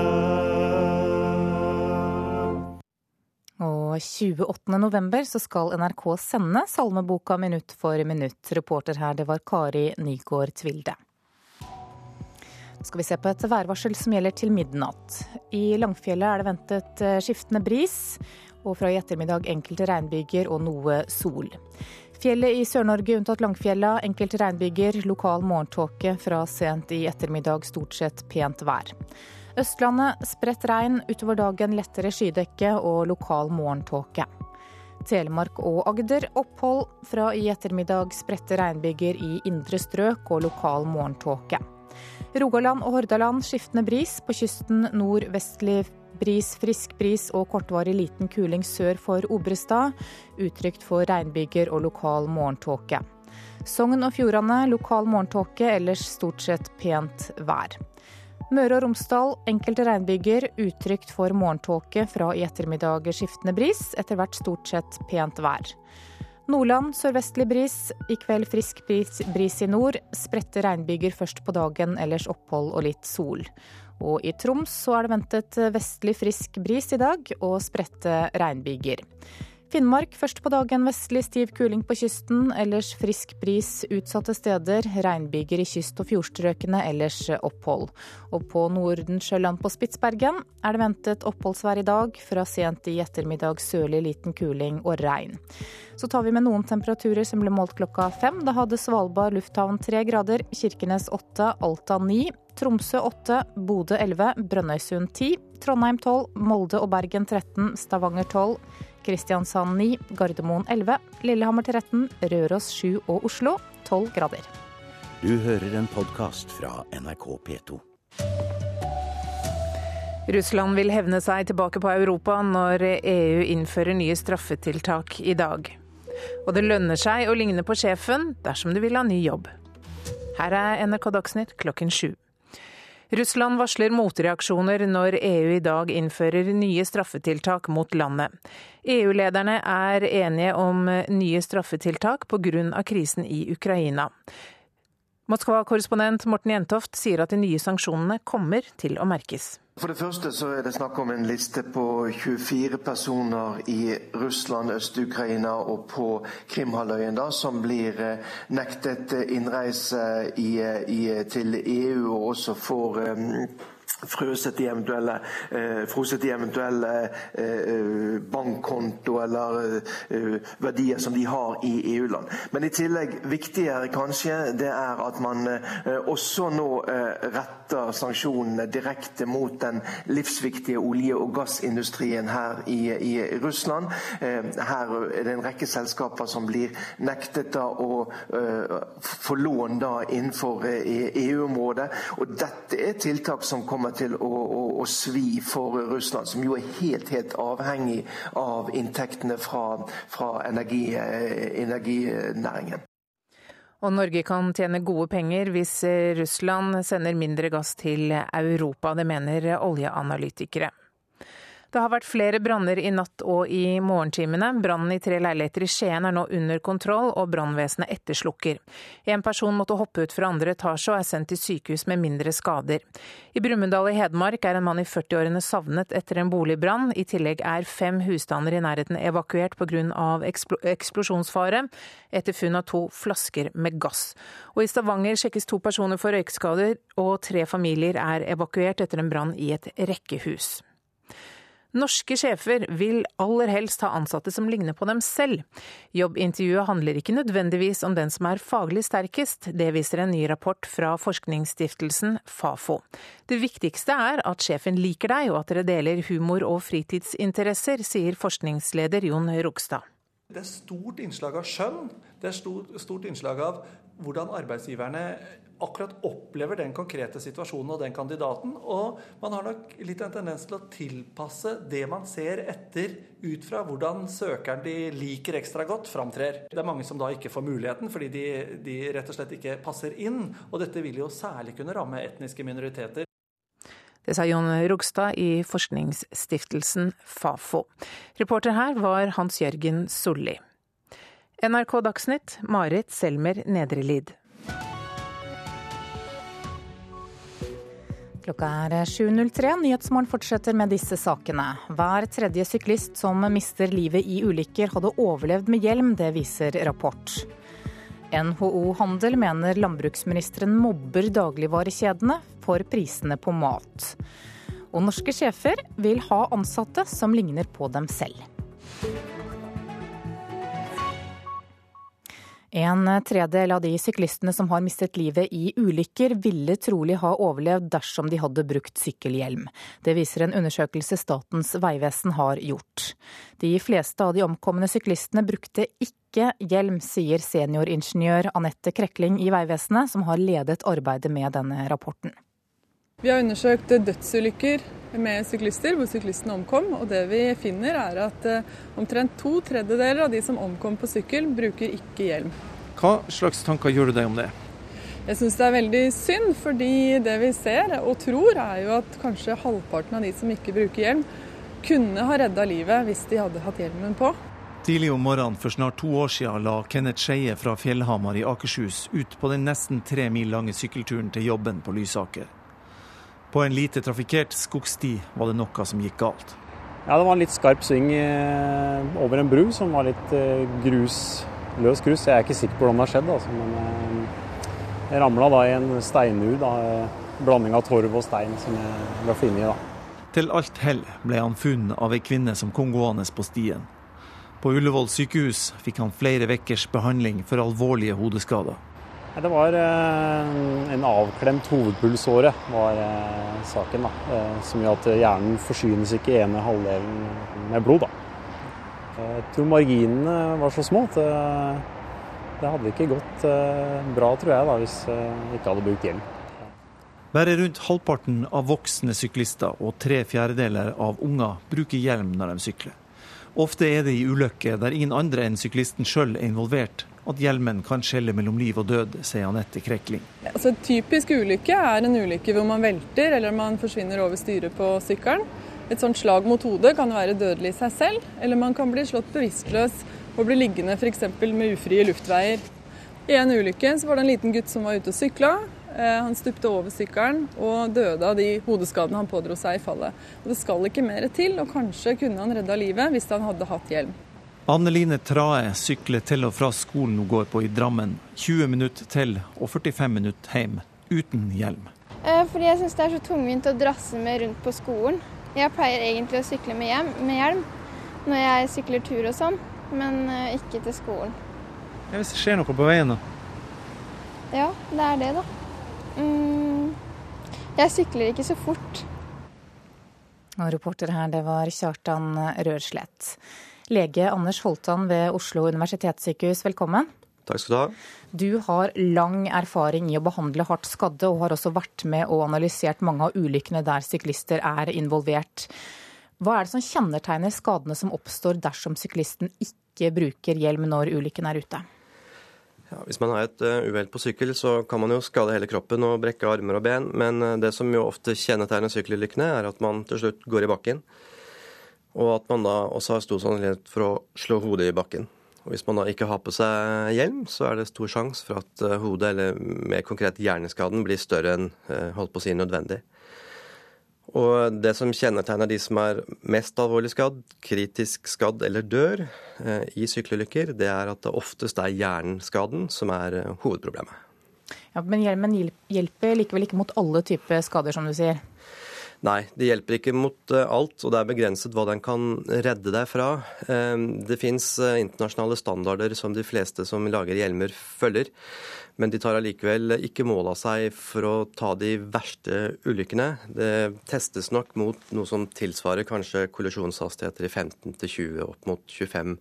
Og 28.11 så skal NRK sende salmeboka minutt for minutt. Reporter her, det var Kari Nygaard Tvilde skal vi se på et værvarsel som gjelder til midnatt. I Langfjellet er det ventet eh, skiftende bris, og fra i ettermiddag enkelte regnbyger og noe sol. Fjellet i Sør-Norge unntatt Langfjella, enkelte regnbyger, lokal morgentåke fra sent i ettermiddag, stort sett pent vær. Østlandet spredt regn, utover dagen lettere skydekke og lokal morgentåke. Telemark og Agder opphold, fra i ettermiddag spredte regnbyger i indre strøk og lokal morgentåke. Rogaland og Hordaland skiftende bris. På kysten nordvestlig bris, frisk bris og kortvarig liten kuling sør for Obrestad. Utrygt for regnbyger og lokal morgentåke. Sogn og Fjordane lokal morgentåke, ellers stort sett pent vær. Møre og Romsdal enkelte regnbyger, utrygt for morgentåke fra i ettermiddag skiftende bris, etter hvert stort sett pent vær. Nordland sørvestlig bris. I kveld frisk bris, bris i nord. Spredte regnbyger først på dagen, ellers opphold og litt sol. Og i Troms så er det ventet vestlig frisk bris i dag, og spredte regnbyger. Finnmark først på dagen vestlig stiv kuling på kysten, ellers frisk bris utsatte steder. Regnbyger i kyst- og fjordstrøkene, ellers opphold. Og på Nordensjøland på Spitsbergen er det ventet oppholdsvær i dag. Fra sent i ettermiddag sørlig liten kuling og regn. Så tar vi med noen temperaturer som ble målt klokka fem. Da hadde Svalbard lufthavn tre grader, Kirkenes åtte, Alta ni. Tromsø 8, Bodø 11, Brønnøysund 10, Trondheim 12, Molde og Bergen 13, Stavanger 12, Kristiansand 9, Gardermoen 11, Lillehammer 13, Røros 7 og Oslo 12 grader. Du hører en podkast fra NRK P2. Russland vil hevne seg tilbake på Europa når EU innfører nye straffetiltak i dag. Og det lønner seg å ligne på sjefen dersom du vil ha ny jobb. Her er NRK Dagsnytt klokken sju. Russland varsler motreaksjoner når EU i dag innfører nye straffetiltak mot landet. EU-lederne er enige om nye straffetiltak pga. krisen i Ukraina. Moskva-korrespondent Morten Jentoft sier at de nye sanksjonene kommer til å merkes. For det første så er det snakk om en liste på 24 personer i Russland, Øst-Ukraina og på Krimhalvøya som blir eh, nektet innreise i, i, til EU og også får um, frøset i eventuelle, eh, i eventuelle eh, bankkonto eller eh, verdier som de har i EU-land. Men i tillegg, viktigere kanskje, det er at man eh, også nå eh, retter sanksjonene direkte mot den livsviktige olje- og gassindustrien her i, i Russland. Eh, her er det en rekke selskaper som blir nektet da å få lån da innenfor EU-området. og dette er tiltak som kommer kommer til å, å, å, svi for Russland, som jo er helt, helt avhengig av inntektene fra, fra energi, eh, energinæringen. Og Norge kan tjene gode penger hvis Russland sender mindre gass til Europa. Det mener oljeanalytikere. Det har vært flere branner i natt og i morgentimene. Brannen i tre leiligheter i Skien er nå under kontroll, og brannvesenet etterslukker. En person måtte hoppe ut fra andre etasje og er sendt til sykehus med mindre skader. I Brumunddal i Hedmark er en mann i 40-årene savnet etter en boligbrann. I tillegg er fem husstander i nærheten evakuert pga. Ekspl eksplosjonsfare etter funn av to flasker med gass. Og i Stavanger sjekkes to personer for røykskader, og tre familier er evakuert etter en brann i et rekkehus. Norske sjefer vil aller helst ha ansatte som ligner på dem selv. Jobbintervjuet handler ikke nødvendigvis om den som er faglig sterkest, det viser en ny rapport fra forskningsstiftelsen Fafo. Det viktigste er at sjefen liker deg og at dere deler humor og fritidsinteresser, sier forskningsleder Jon Rogstad. Det er stort innslag av skjønn. Det er stort, stort innslag av hvordan arbeidsgiverne akkurat opplever den konkrete situasjonen og den kandidaten. Og man har nok litt en tendens til å tilpasse det man ser etter, ut fra hvordan søkeren de liker ekstra godt, framtrer. Det er mange som da ikke får muligheten fordi de, de rett og slett ikke passer inn. Og dette vil jo særlig kunne ramme etniske minoriteter. Det sa Jon Rogstad i forskningsstiftelsen Fafo. Reporter her var Hans Jørgen Solli. NRK Dagsnytt, Marit Selmer Nedrelid. Klokka er 7.03. Nyhetsmorgen fortsetter med disse sakene. Hver tredje syklist som mister livet i ulykker, hadde overlevd med hjelm. Det viser rapport. NHO Handel mener landbruksministeren mobber dagligvarekjedene for prisene på mat. Og norske sjefer vil ha ansatte som ligner på dem selv. En tredel av de syklistene som har mistet livet i ulykker, ville trolig ha overlevd dersom de hadde brukt sykkelhjelm. Det viser en undersøkelse Statens vegvesen har gjort. De fleste av de omkomne syklistene brukte ikke hjelm, sier senioringeniør Anette Krekling i Vegvesenet, som har ledet arbeidet med denne rapporten. Vi har undersøkt dødsulykker med syklister hvor syklistene omkom. og Det vi finner er at eh, omtrent to tredjedeler av de som omkom på sykkel, bruker ikke hjelm. Hva slags tanker gjør du deg om det? Jeg syns det er veldig synd, fordi det vi ser og tror er jo at kanskje halvparten av de som ikke bruker hjelm, kunne ha redda livet hvis de hadde hatt hjelmen på. Tidlig om morgenen for snart to år siden la Kenneth Skeie fra Fjellhamar i Akershus ut på den nesten tre mil lange sykkelturen til jobben på Lysaker. På en lite trafikkert skogsti var det noe som gikk galt. Ja, Det var en litt skarp sving eh, over en bru som var litt eh, grus, løs grus. Jeg er ikke sikker på hvordan det har skjedd, altså, men eh, jeg ramla da i en steinur. Da, blanding av torv og stein som jeg ble funnet i. da. Til alt hell ble han funnet av ei kvinne som kom gående på stien. På Ullevål sykehus fikk han flere ukers behandling for alvorlige hodeskader. Det var eh, en avklemt hovedpulsåre, var eh, saken. da, eh, Som gjør at hjernen forsynes ikke ene halvdelen med blod. da. Jeg tror marginene var så små at det, hadde ikke gått bra, tror jeg, da, hvis jeg ikke hadde brukt hjelm. Bare rundt halvparten av voksne syklister og tre fjerdedeler av unger bruker hjelm når de sykler. Ofte er det i ulykker der ingen andre enn syklisten sjøl er involvert, at hjelmen kan skjelle mellom liv og død, sier Anette Krekling. Altså, typisk ulykke er en ulykke hvor man velter eller man forsvinner over styret på sykkelen. Et sånt slag mot hodet kan være dødelig i seg selv, eller man kan bli slått bevisstløs og bli liggende f.eks. med ufrie luftveier. I en ulykke var det en liten gutt som var ute og sykla. Eh, han stupte over sykkelen og døde av de hodeskadene han pådro seg i fallet. Og Det skal ikke mer til, og kanskje kunne han redda livet hvis han hadde hatt hjelm. Anneline Trae sykler til og fra skolen hun går på i Drammen. 20 minutter til og 45 minutter hjem, uten hjelm. Eh, fordi jeg syns det er så tungvint å drasse med rundt på skolen. Jeg pleier egentlig å sykle med, hjem, med hjelm når jeg sykler tur og sånn, men eh, ikke til skolen. Ja, hvis det skjer noe på veien, da? Ja, det er det, da. Mm, jeg sykler ikke så fort. Og reporter her, det var Kjartan Rørslett. Lege Anders Holtan ved Oslo universitetssykehus, velkommen. Takk skal du ha. Du har lang erfaring i å behandle hardt skadde, og har også vært med og analysert mange av ulykkene der syklister er involvert. Hva er det som kjennetegner skadene som oppstår dersom syklisten ikke bruker hjelm når ulykken er ute? Ja, hvis man har et uh, uhell på sykkel, så kan man jo skade hele kroppen og brekke armer og ben. Men uh, det som jo ofte kjennetegner sykkelulykkene, er at man til slutt går i bakken. Og at man da også har stor sannsynlighet for å slå hodet i bakken. Og Hvis man da ikke har på seg hjelm, så er det stor sjanse for at eh, hodet, eller mer konkret hjerneskaden, blir større enn eh, holdt på å si nødvendig. Og Det som kjennetegner de som er mest alvorlig skadd, kritisk skadd eller dør eh, i sykkelulykker, det er at det oftest er hjerneskaden som er hovedproblemet. Ja, Men hjelmen hjelper likevel ikke mot alle typer skader, som du sier? Nei, det hjelper ikke mot eh, alt, og det er begrenset hva den kan redde deg fra. Ehm, det fins eh, internasjonale standarder som de fleste som lager hjelmer, følger. Men de tar allikevel ikke mål av seg for å ta de verste ulykkene. Det testes nok mot noe som tilsvarer kanskje kollisjonshastigheter i 15 20, opp mot 25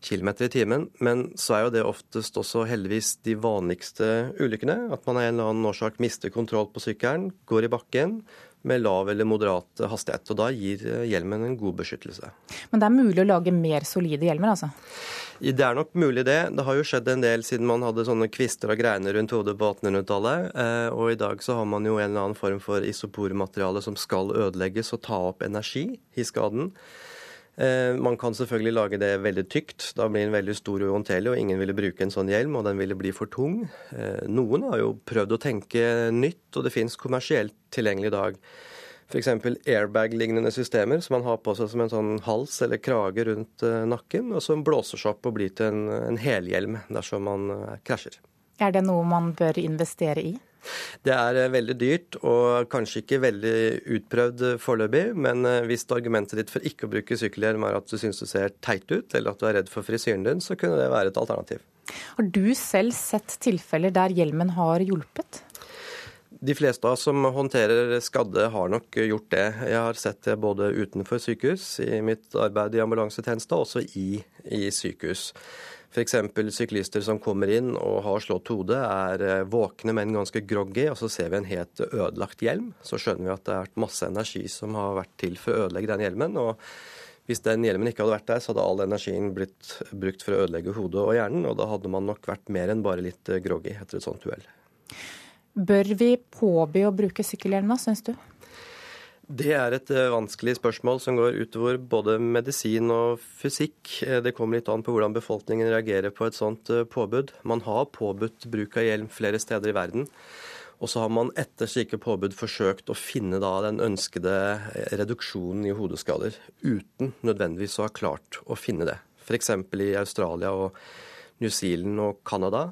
km i timen. Men så er jo det oftest også heldigvis de vanligste ulykkene. At man av en eller annen årsak mister kontroll på sykkelen, går i bakken, med lav eller moderat hastighet. og Da gir eh, hjelmen en god beskyttelse. Men det er mulig å lage mer solide hjelmer, altså? Det er nok mulig det. Det har jo skjedd en del siden man hadde sånne kvister og greiner rundt hodet på 1800-tallet. Eh, og i dag så har man jo en eller annen form for isopormateriale som skal ødelegges og ta opp energi i skaden. Eh, man kan selvfølgelig lage det veldig tykt. Da blir den veldig stor og uhåndterlig, og ingen ville bruke en sånn hjelm, og den ville bli for tung. Eh, noen har jo prøvd å tenke nytt, og det finnes kommersielt tilgjengelig i dag. F.eks. airbag-lignende systemer som man har på seg som en sånn hals eller krage rundt eh, nakken, og som blåser seg opp og blir til en, en helhjelm dersom man krasjer. Er det noe man bør investere i? Det er eh, veldig dyrt og kanskje ikke veldig utprøvd foreløpig, men eh, hvis argumentet ditt for ikke å bruke sykkelhjelm er at du syns du ser teit ut, eller at du er redd for frisyren din, så kunne det være et alternativ. Har du selv sett tilfeller der hjelmen har hjulpet? De fleste av oss som håndterer skadde, har nok gjort det. Jeg har sett det både utenfor sykehus, i mitt arbeid i ambulansetjeneste, og også i, i sykehus. F.eks. syklister som kommer inn og har slått hodet, er eh, våkne, men ganske groggy, og så ser vi en helt ødelagt hjelm. Så skjønner vi at det har vært masse energi som har vært til for å ødelegge den hjelmen. og hvis den hjelmen ikke hadde vært der, så hadde all energien blitt brukt for å ødelegge hodet og hjernen, og da hadde man nok vært mer enn bare litt eh, groggy etter et sånt uhell. Bør vi påby å bruke sykkelhjelm, syns du? Det er et eh, vanskelig spørsmål som går utover både medisin og fysikk. Eh, det kommer litt an på hvordan befolkningen reagerer på et sånt eh, påbud. Man har påbudt bruk av hjelm flere steder i verden. Og så har man etter slike påbud forsøkt å finne den ønskede reduksjonen i hodeskader, uten nødvendigvis å ha klart å finne det. F.eks. i Australia og New Zealand og Canada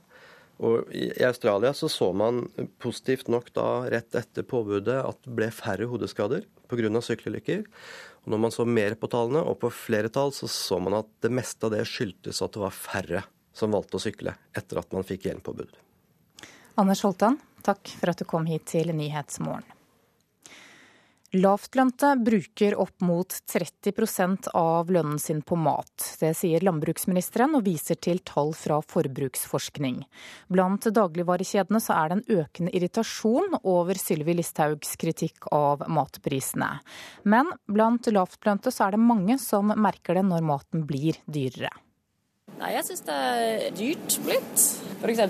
og I Australia så, så man positivt nok da rett etter påbudet at det ble færre hodeskader pga. sykkelulykker. Og når man så mer på tallene, og på flere tall, så så man at det meste av det skyldtes at det var færre som valgte å sykle etter at man fikk hjelmpåbud. Anders Holtan, takk for at du kom hit til Nyhetsmorgen. Lavtlønte bruker opp mot 30 av lønnen sin på mat. Det sier landbruksministeren og viser til tall fra forbruksforskning. Blant dagligvarekjedene så er det en økende irritasjon over Sylvi Listhaugs kritikk av matprisene. Men blant lavtlønte så er det mange som merker det når maten blir dyrere. Nei, Jeg syns det er dyrt blitt. F.eks.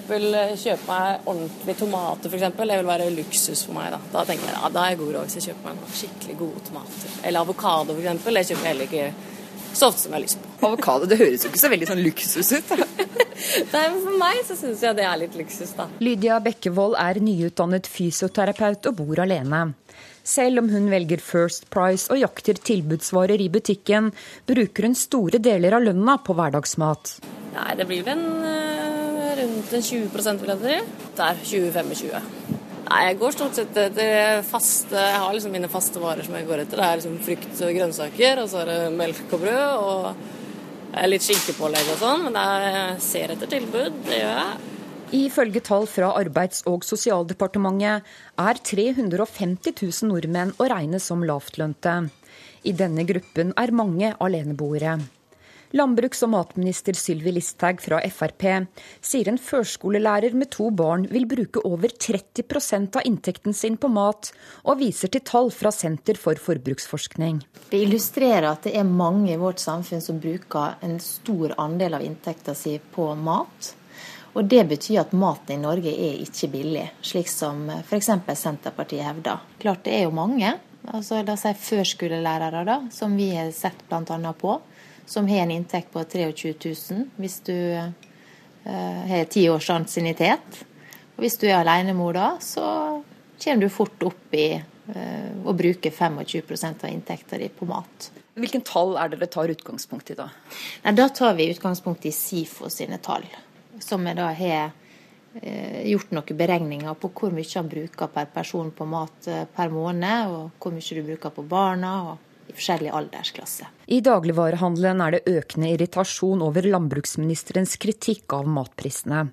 kjøpe meg ordentlig tomater, f.eks. Det vil være luksus for meg. Da Da tenker jeg ja, da er jeg god råd hvis jeg kjøper meg skikkelig gode tomater. Eller avokado, f.eks. Det kjøper jeg heller ikke så ofte som jeg har lyst på. Avokado, det høres jo ikke så veldig sånn luksus ut. Nei, men For meg så syns jeg det er litt luksus, da. Lydia Bekkevold er nyutdannet fysioterapeut og bor alene. Selv om hun velger First Price og jakter tilbudsvarer i butikken, bruker hun store deler av lønna på hverdagsmat. Nei, det blir vel en, uh, rundt en 20 vil jeg si. Der 20-25. Nei, jeg går stort sett etter faste Jeg har liksom mine faste varer som jeg går etter. Det er liksom frukt og grønnsaker, og så er det melk og brød. og litt skinkepålegg og sånn, men jeg ser etter tilbud. Det gjør jeg. Ifølge tall fra Arbeids- og sosialdepartementet er 350 000 nordmenn å regne som lavtlønte. I denne gruppen er mange aleneboere. Landbruks- og matminister Sylvi Listhaug fra Frp sier en førskolelærer med to barn vil bruke over 30% av inntekten sin på mat, og viser til tall fra Senter for forbruksforskning. Det illustrerer at det er mange i vårt samfunn som bruker en stor andel av inntekten sin på mat. Og Det betyr at maten i Norge er ikke billig, slik som f.eks. Senterpartiet hevder. Klart det er jo mange, altså la oss si førskolelærere, da, som vi har sett bl.a. på, som har en inntekt på 23 000 hvis du eh, har ti års ansiennitet. Og hvis du er alenemor da, så kommer du fort opp i eh, å bruke 25% av inntekta di på mat. Hvilken tall er det dere tar utgangspunkt i da? Nei, da tar vi utgangspunkt i SIFO sine tall som vi da har eh, gjort noen beregninger på hvor mye han bruker per person på mat eh, per måned, og hvor mye du bruker på barna. og i forskjellige aldersklasser. I dagligvarehandelen er det økende irritasjon over landbruksministerens kritikk av matprisene.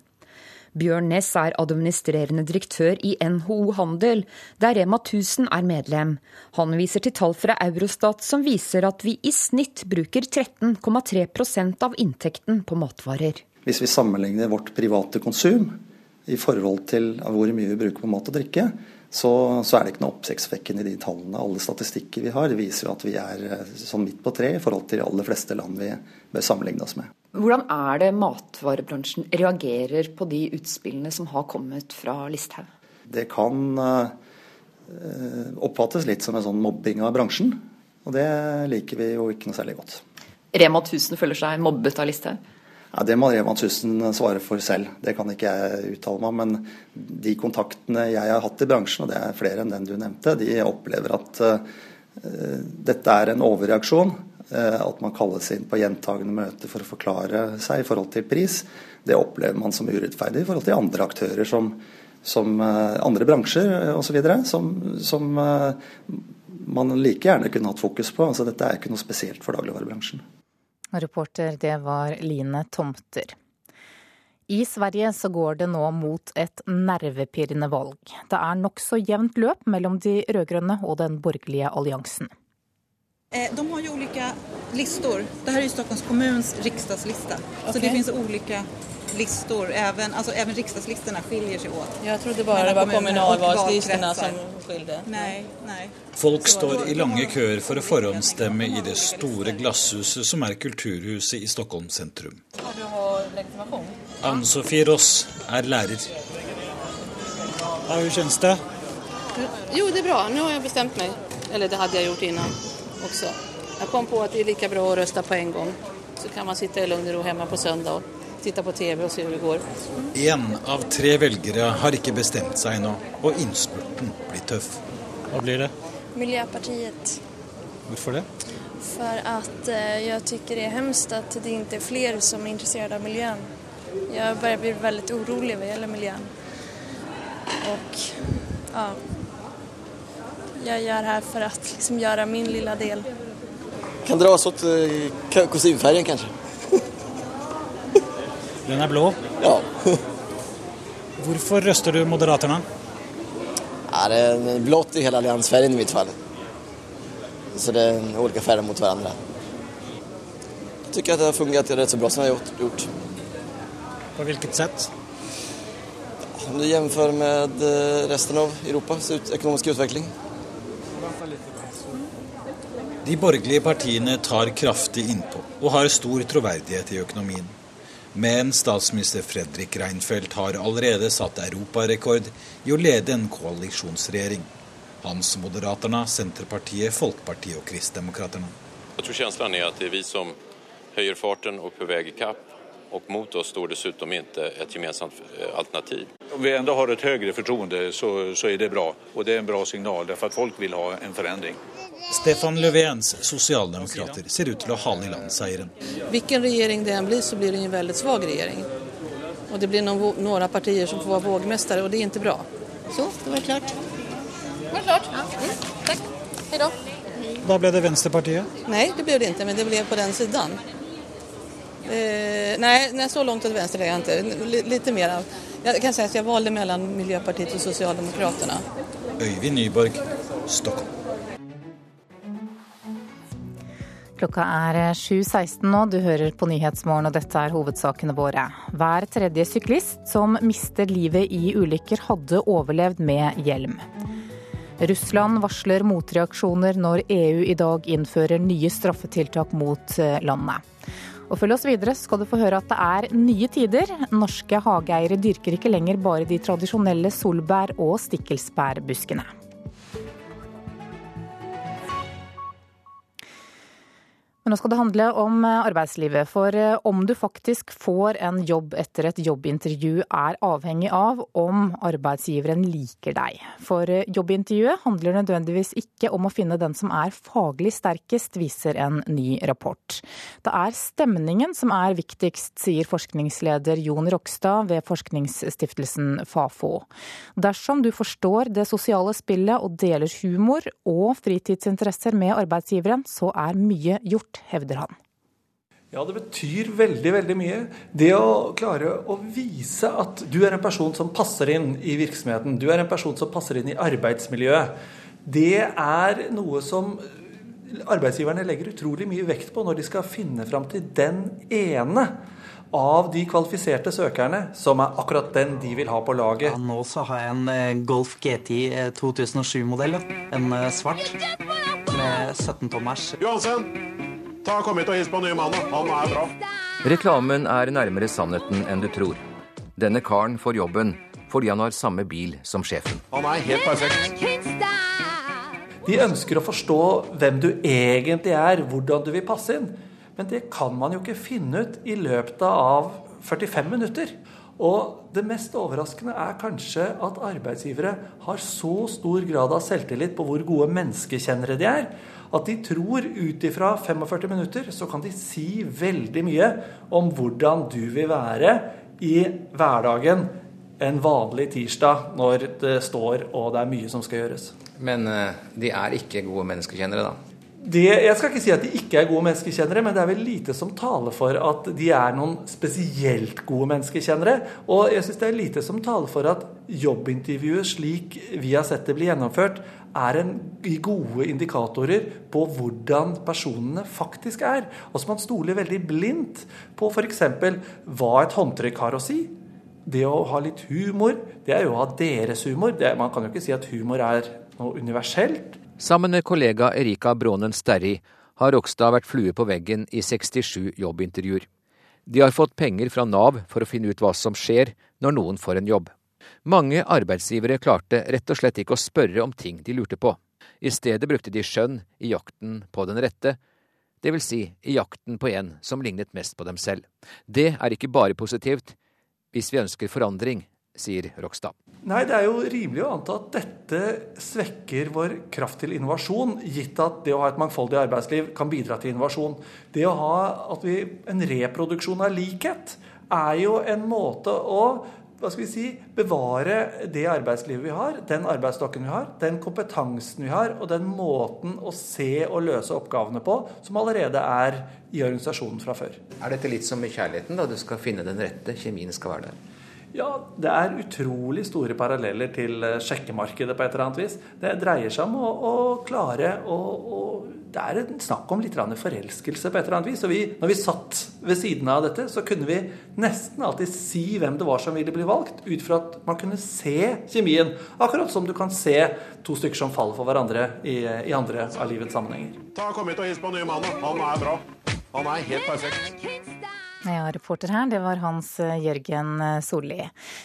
Bjørn Næss er administrerende direktør i NHO Handel, der Rema 1000 er medlem. Han viser til tall fra Eurostat som viser at vi i snitt bruker 13,3% av inntekten på matvarer. Hvis vi sammenligner vårt private konsum i forhold til hvor mye vi bruker på mat og drikke, så, så er det ikke noe oppsiktsvekkende i de tallene. Alle statistikker vi har, viser jo at vi er eh, sånn midt på tre i forhold til de aller fleste land vi bør sammenligne oss med. Hvordan er det matvarebransjen reagerer på de utspillene som har kommet fra Listhaug? Det kan uh, oppfattes litt som en sånn mobbing av bransjen. Og det liker vi jo ikke noe særlig godt. Rema 1000 føler seg mobbet av Listhaug? Ja, Det må Rema 1000 svare for selv, det kan ikke jeg uttale meg om. Men de kontaktene jeg har hatt i bransjen, og det er flere enn den du nevnte, de opplever at uh, dette er en overreaksjon. Uh, at man kalles inn på gjentagende møter for å forklare seg i forhold til pris. Det opplever man som urettferdig i forhold til andre aktører som, som uh, andre bransjer osv. Som, som man like gjerne kunne hatt fokus på. Altså, dette er ikke noe spesielt for dagligvarebransjen. Reporter, det var Line Tomter. I Sverige så går det nå mot et nervepirrende valg. Det er nokså jevnt løp mellom de rød-grønne og den borgerlige alliansen. Eh, de har jo ulike lister. Dette er jo Stockholms kommunes riksdagsliste. Okay. Så det finnes ulike listor. Även, alltså, även riksdagslistorna skiljer seg åt. Jeg trodde bare det var kommunalvalslistorna som skilde. Nei, nei. Folk står i lange køer for å forhåndsstemme i det store glasshuset som er Kulturhuset i Stockholm sentrum. Ann Sofie Ross er lærer. Ja, Hvordan kjennes det? Jo, det er bra. Nå har jeg bestemt meg. Eller det hadde jeg gjort innan også. Jeg kom på at det er like bra å røste på en gang. Så kan man sitte i lugn og ro hjemme på søndag titte på TV og se hvordan det går. Én av tre velgere har ikke bestemt seg ennå, og innspurten blir tøff. Hva blir det? Miljøpartiet. Hvorfor det? For at eh, jeg syns det er hemskt at det ikke er flere som er interessert av miljøet. Jeg begynner bli veldig urolig hva gjelder miljøet. Og ja Jeg gjør her for å liksom, gjøre min lille del. Kan dras åt uh, kostymfärgen kanskje? Den er blå? Ja. Hvorfor røster du Moderaterna? Det er blått i hele alliansfärgen i mitt fall. Så det er ulike farger mot hverandre. Jeg syns det har fungert rett så bra som det har gjort. På hvilket sett? Om du sammenligner med eh, resten av Europas økonomiske utvikling. De borgerlige partiene tar kraftig innpå og har stor troverdighet i økonomien. Men statsminister Fredrik Reinfeldt har allerede satt europarekord i å lede en koalisjonsregjering. Hans Moderaterna, Senterpartiet, Folkepartiet og Kristdemokraterne. Jeg tror følelsen er at det er vi som høyer farten og på vei i kapp. Og mot oss står dessuten ikke et gemensamt eh, alternativ. Om vi enda har et høyere fortroende, så, så, er det bra. Og det er en bra signal, for folk vil ha en forandring. Stefan Löfvens sosialdemokrater ser ut til å hale i land seieren. Hvilken regjering det enn blir, så blir det en veldig svak regjering. Og det blir noen, noen partier som får være vågmestere, og det er ikke bra. Så, det var klart. Det var klart. Ja. Mm, takk. Hei da. Da ble det Venstrepartiet? Nei, det ble det ikke, men det ble på den siden. Eh, nei, nei, så langt til venstre er jeg ikke. Litt mer. Jeg kan si at jeg valgte mellom Miljøpartiet og Sosialdemokraterna. Øyvind Nyborg, Stockholm. Klokka er 7.16 nå, du hører på Nyhetsmorgen og dette er hovedsakene våre. Hver tredje syklist som mister livet i ulykker hadde overlevd med hjelm. Russland varsler motreaksjoner når EU i dag innfører nye straffetiltak mot eh, landet. Og følg oss videre, skal du få høre at det er nye tider. Norske hageeiere dyrker ikke lenger bare de tradisjonelle solbær- og stikkelsbærbuskene. Men nå skal det handle om eh, arbeidslivet. For eh, om du faktisk får en jobb etter et jobbintervju er avhengig av om arbeidsgiveren liker deg. For eh, jobbintervjuet handler nødvendigvis ikke om å finne den som er faglig sterkest, viser en ny rapport. Det er stemningen som er viktigst, sier forskningsleder Jon Rokstad ved forskningsstiftelsen Fafo. Dersom du forstår det sosiale spillet og deler humor og fritidsinteresser med arbeidsgiveren, så er mye gjort hevder han. Ja, det betyr veldig veldig mye. Det å klare å vise at du er en person som passer inn i virksomheten, du er en person som passer inn i arbeidsmiljøet, det er noe som arbeidsgiverne legger utrolig mye vekt på når de skal finne fram til den ene av de kvalifiserte søkerne som er akkurat den de vil ha på laget. Ja, nå så har jeg en eh, Golf GT 2007-modell. En eh, svart med 17 tommers. Johansen, Ta Kom hit og hils på nye mannen. Han er bra. Reklamen er nærmere sannheten enn du tror. Denne karen får jobben fordi han har samme bil som sjefen. Han er helt perfekt. De ønsker å forstå hvem du egentlig er, hvordan du vil passe inn. Men det kan man jo ikke finne ut i løpet av 45 minutter. Og det mest overraskende er kanskje at arbeidsgivere har så stor grad av selvtillit på hvor gode menneskekjennere de er, at de tror ut ifra 45 minutter så kan de si veldig mye om hvordan du vil være i hverdagen en vanlig tirsdag når det står og det er mye som skal gjøres. Men uh, de er ikke gode menneskekjennere, da? Det, jeg skal ikke si at de ikke er gode menneskekjennere, men det er vel lite som taler for at de er noen spesielt gode menneskekjennere. Og jeg syns det er lite som taler for at jobbintervjuet slik vi har sett det bli gjennomført, er en gode indikatorer på hvordan personene faktisk er. Og man stoler veldig blindt på f.eks. hva et håndtrykk har å si. Det å ha litt humor, det er jo å ha deres humor. Det, man kan jo ikke si at humor er noe universelt. Sammen med kollega Erika Brånen Sterri har Rokstad vært flue på veggen i 67 jobbintervjuer. De har fått penger fra Nav for å finne ut hva som skjer når noen får en jobb. Mange arbeidsgivere klarte rett og slett ikke å spørre om ting de lurte på. I stedet brukte de skjønn i jakten på den rette, dvs. Si i jakten på en som lignet mest på dem selv. Det er ikke bare positivt hvis vi ønsker forandring, sier Rokstad. Nei, Det er jo rimelig å anta at dette svekker vår kraft til innovasjon, gitt at det å ha et mangfoldig arbeidsliv kan bidra til innovasjon. Det å ha vi, en reproduksjon av likhet er jo en måte å hva skal vi si, bevare det arbeidslivet vi har, den arbeidsstokken vi har, den kompetansen vi har, og den måten å se og løse oppgavene på som allerede er i organisasjonen fra før. Er dette litt som med kjærligheten? da Du skal finne den rette, kjemien skal være der? Ja, det er utrolig store paralleller til sjekkemarkedet på et eller annet vis. Det dreier seg om å, å klare å, å det er en snakk om litt forelskelse på et eller annet vis. Og vi, når vi satt ved siden av dette, så kunne vi nesten alltid si hvem det var som ville bli valgt, ut fra at man kunne se kjemien. Akkurat som du kan se to stykker som faller for hverandre i, i andre av livets sammenhenger. Ta Kom hit og hils på nye mannen. Han er bra. Han er helt perfekt. Ja, reporter her, det var Hans Jørgen Solli.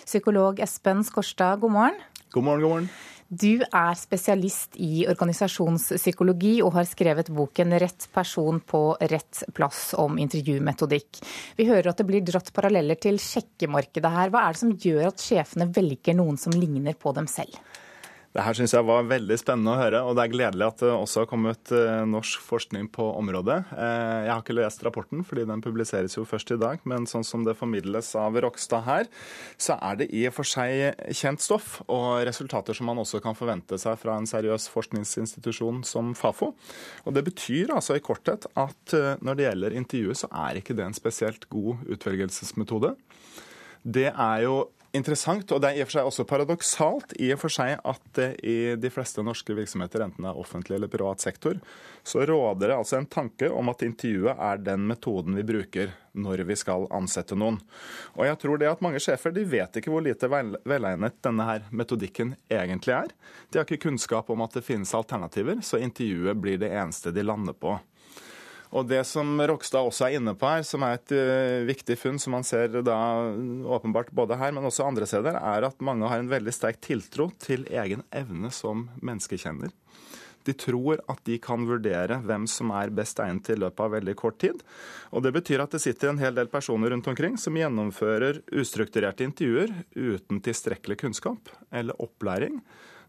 Psykolog Espen Skorstad, god morgen. God morgen, god morgen. Du er spesialist i organisasjonspsykologi og har skrevet boken 'Rett person på rett plass' om intervjumetodikk. Vi hører at det blir dratt paralleller til sjekkemarkedet her. Hva er det som gjør at sjefene velger noen som ligner på dem selv? Det her syns jeg var veldig spennende å høre, og det er gledelig at det også har kommet eh, norsk forskning på området. Eh, jeg har ikke lest rapporten, fordi den publiseres jo først i dag, men sånn som det formidles av Rokstad her, så er det i og for seg kjent stoff, og resultater som man også kan forvente seg fra en seriøs forskningsinstitusjon som Fafo. Og Det betyr altså i korthet at eh, når det gjelder intervjuet, så er ikke det en spesielt god utvelgelsesmetode. Det er jo interessant, og det er i og for seg også paradoksalt i og for seg at i de fleste norske virksomheter, enten det er offentlig eller privat sektor, så råder det altså en tanke om at intervjuet er den metoden vi bruker når vi skal ansette noen. Og jeg tror det at mange sjefer de vet ikke hvor lite velegnet denne her metodikken egentlig er. De har ikke kunnskap om at det finnes alternativer, så intervjuet blir det eneste de lander på. Og Det som Rokstad også er inne på her, som er et uh, viktig funn, som man ser da åpenbart både her, men også andre steder, er at mange har en veldig sterk tiltro til egen evne som menneskekjenner. De tror at de kan vurdere hvem som er best egnet i løpet av veldig kort tid. Og Det betyr at det sitter en hel del personer rundt omkring som gjennomfører ustrukturerte intervjuer uten tilstrekkelig kunnskap eller opplæring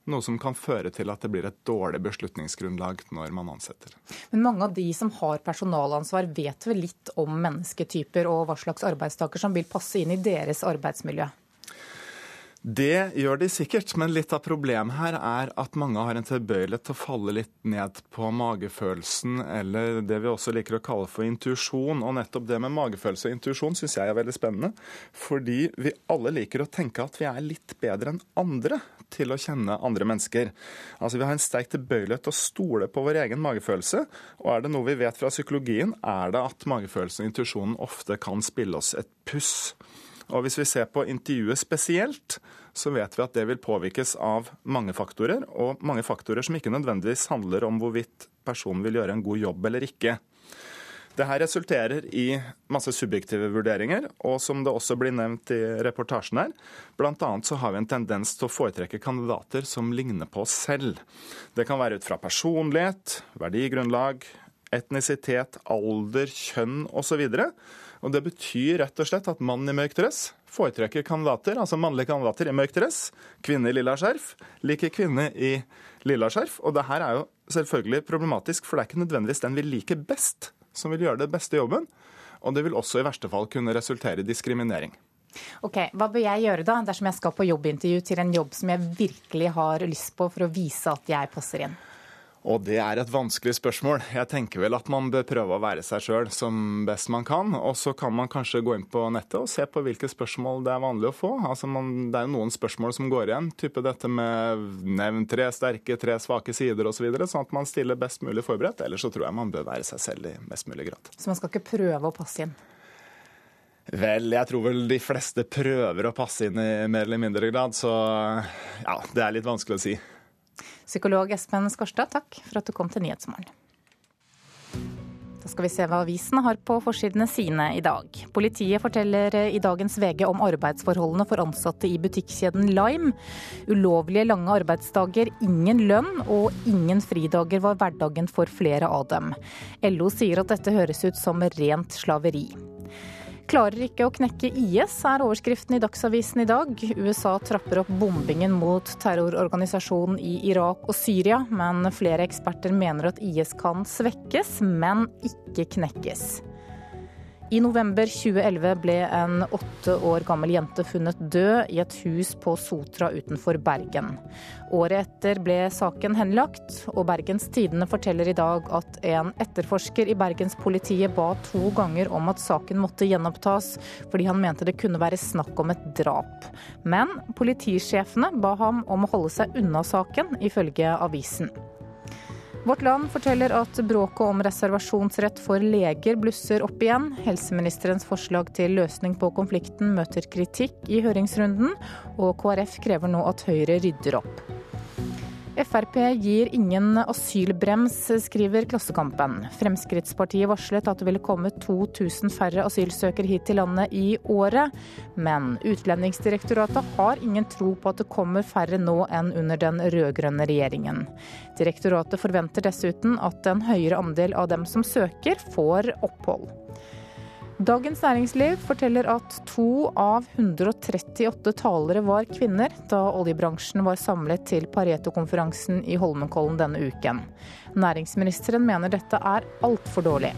noe som kan føre til at det blir et dårlig beslutningsgrunnlag når man ansetter. Men mange av de som har personalansvar vet vel litt om mennesketyper og hva slags arbeidstaker som vil passe inn i deres arbeidsmiljø? Det gjør de sikkert, men litt av problemet her er at mange har en tilbøyelighet til å falle litt ned på magefølelsen, eller det vi også liker å kalle for intuisjon. Og nettopp det med magefølelse og intuisjon syns jeg er veldig spennende. Fordi vi alle liker å tenke at vi er litt bedre enn andre til å kjenne andre mennesker. Altså Vi har en sterk tilbøyelighet til å stole på vår egen magefølelse. Og er det noe vi vet fra psykologien, er det at magefølelsen og intuisjonen ofte kan spille oss et puss. Og Hvis vi ser på intervjuet spesielt, så vet vi at det vil påvirkes av mange faktorer, og mange faktorer som ikke nødvendigvis handler om hvorvidt personen vil gjøre en god jobb eller ikke. Det her resulterer i masse subjektive vurderinger, og som det også blir nevnt i reportasjen her, bl.a. så har vi en tendens til å foretrekke kandidater som ligner på oss selv. Det kan være ut fra personlighet, verdigrunnlag, etnisitet, alder, kjønn osv. Og Det betyr rett og slett at mannen i mørk dress foretrekker kandidater, altså mannlige kandidater i mørk dress, kvinne i lilla skjerf, liker kvinne i lilla skjerf. Og det her er jo selvfølgelig problematisk, for det er ikke nødvendigvis den vi liker best, som vil gjøre det beste jobben. Og det vil også i verste fall kunne resultere i diskriminering. Ok, Hva bør jeg gjøre da, dersom jeg skal på jobbintervju til en jobb som jeg virkelig har lyst på for å vise at jeg passer inn? Og det er et vanskelig spørsmål. Jeg tenker vel at man bør prøve å være seg sjøl som best man kan. Og så kan man kanskje gå inn på nettet og se på hvilke spørsmål det er vanlig å få. Altså man, det er jo noen spørsmål som går igjen, type dette med nevn tre sterke, tre svake sider osv. Så videre, sånn at man stiller best mulig forberedt. Ellers så tror jeg man bør være seg selv i mest mulig grad. Så man skal ikke prøve å passe inn? Vel, jeg tror vel de fleste prøver å passe inn i mer eller mindre grad, så ja, det er litt vanskelig å si. Psykolog Espen Skorstad, takk for at du kom til Nyhetsmorgen. Da skal vi se hva avisene har på forsidene sine i dag. Politiet forteller i dagens VG om arbeidsforholdene for ansatte i butikkjeden Lime. Ulovlige lange arbeidsdager, ingen lønn og ingen fridager var hverdagen for flere av dem. LO sier at dette høres ut som rent slaveri. Klarer ikke å knekke IS, er overskriften i Dagsavisen i dag. USA trapper opp bombingen mot terrororganisasjonen i Irak og Syria, men flere eksperter mener at IS kan svekkes, men ikke knekkes. I november 2011 ble en åtte år gammel jente funnet død i et hus på Sotra utenfor Bergen. Året etter ble saken henlagt, og Bergens Tidende forteller i dag at en etterforsker i Bergenspolitiet ba to ganger om at saken måtte gjenopptas, fordi han mente det kunne være snakk om et drap. Men politisjefene ba ham om å holde seg unna saken, ifølge avisen. Vårt Land forteller at bråket om reservasjonsrett for leger blusser opp igjen. Helseministerens forslag til løsning på konflikten møter kritikk i høringsrunden, og KrF krever nå at Høyre rydder opp. Frp gir ingen asylbrems, skriver Klassekampen. Fremskrittspartiet varslet at det ville komme 2000 færre asylsøkere hit til landet i året. Men Utlendingsdirektoratet har ingen tro på at det kommer færre nå enn under den rød-grønne regjeringen. Direktoratet forventer dessuten at en høyere andel av dem som søker, får opphold. Dagens Næringsliv forteller at to av 138 talere var kvinner da oljebransjen var samlet til Pareto-konferansen i Holmenkollen denne uken. Næringsministeren mener dette er altfor dårlig.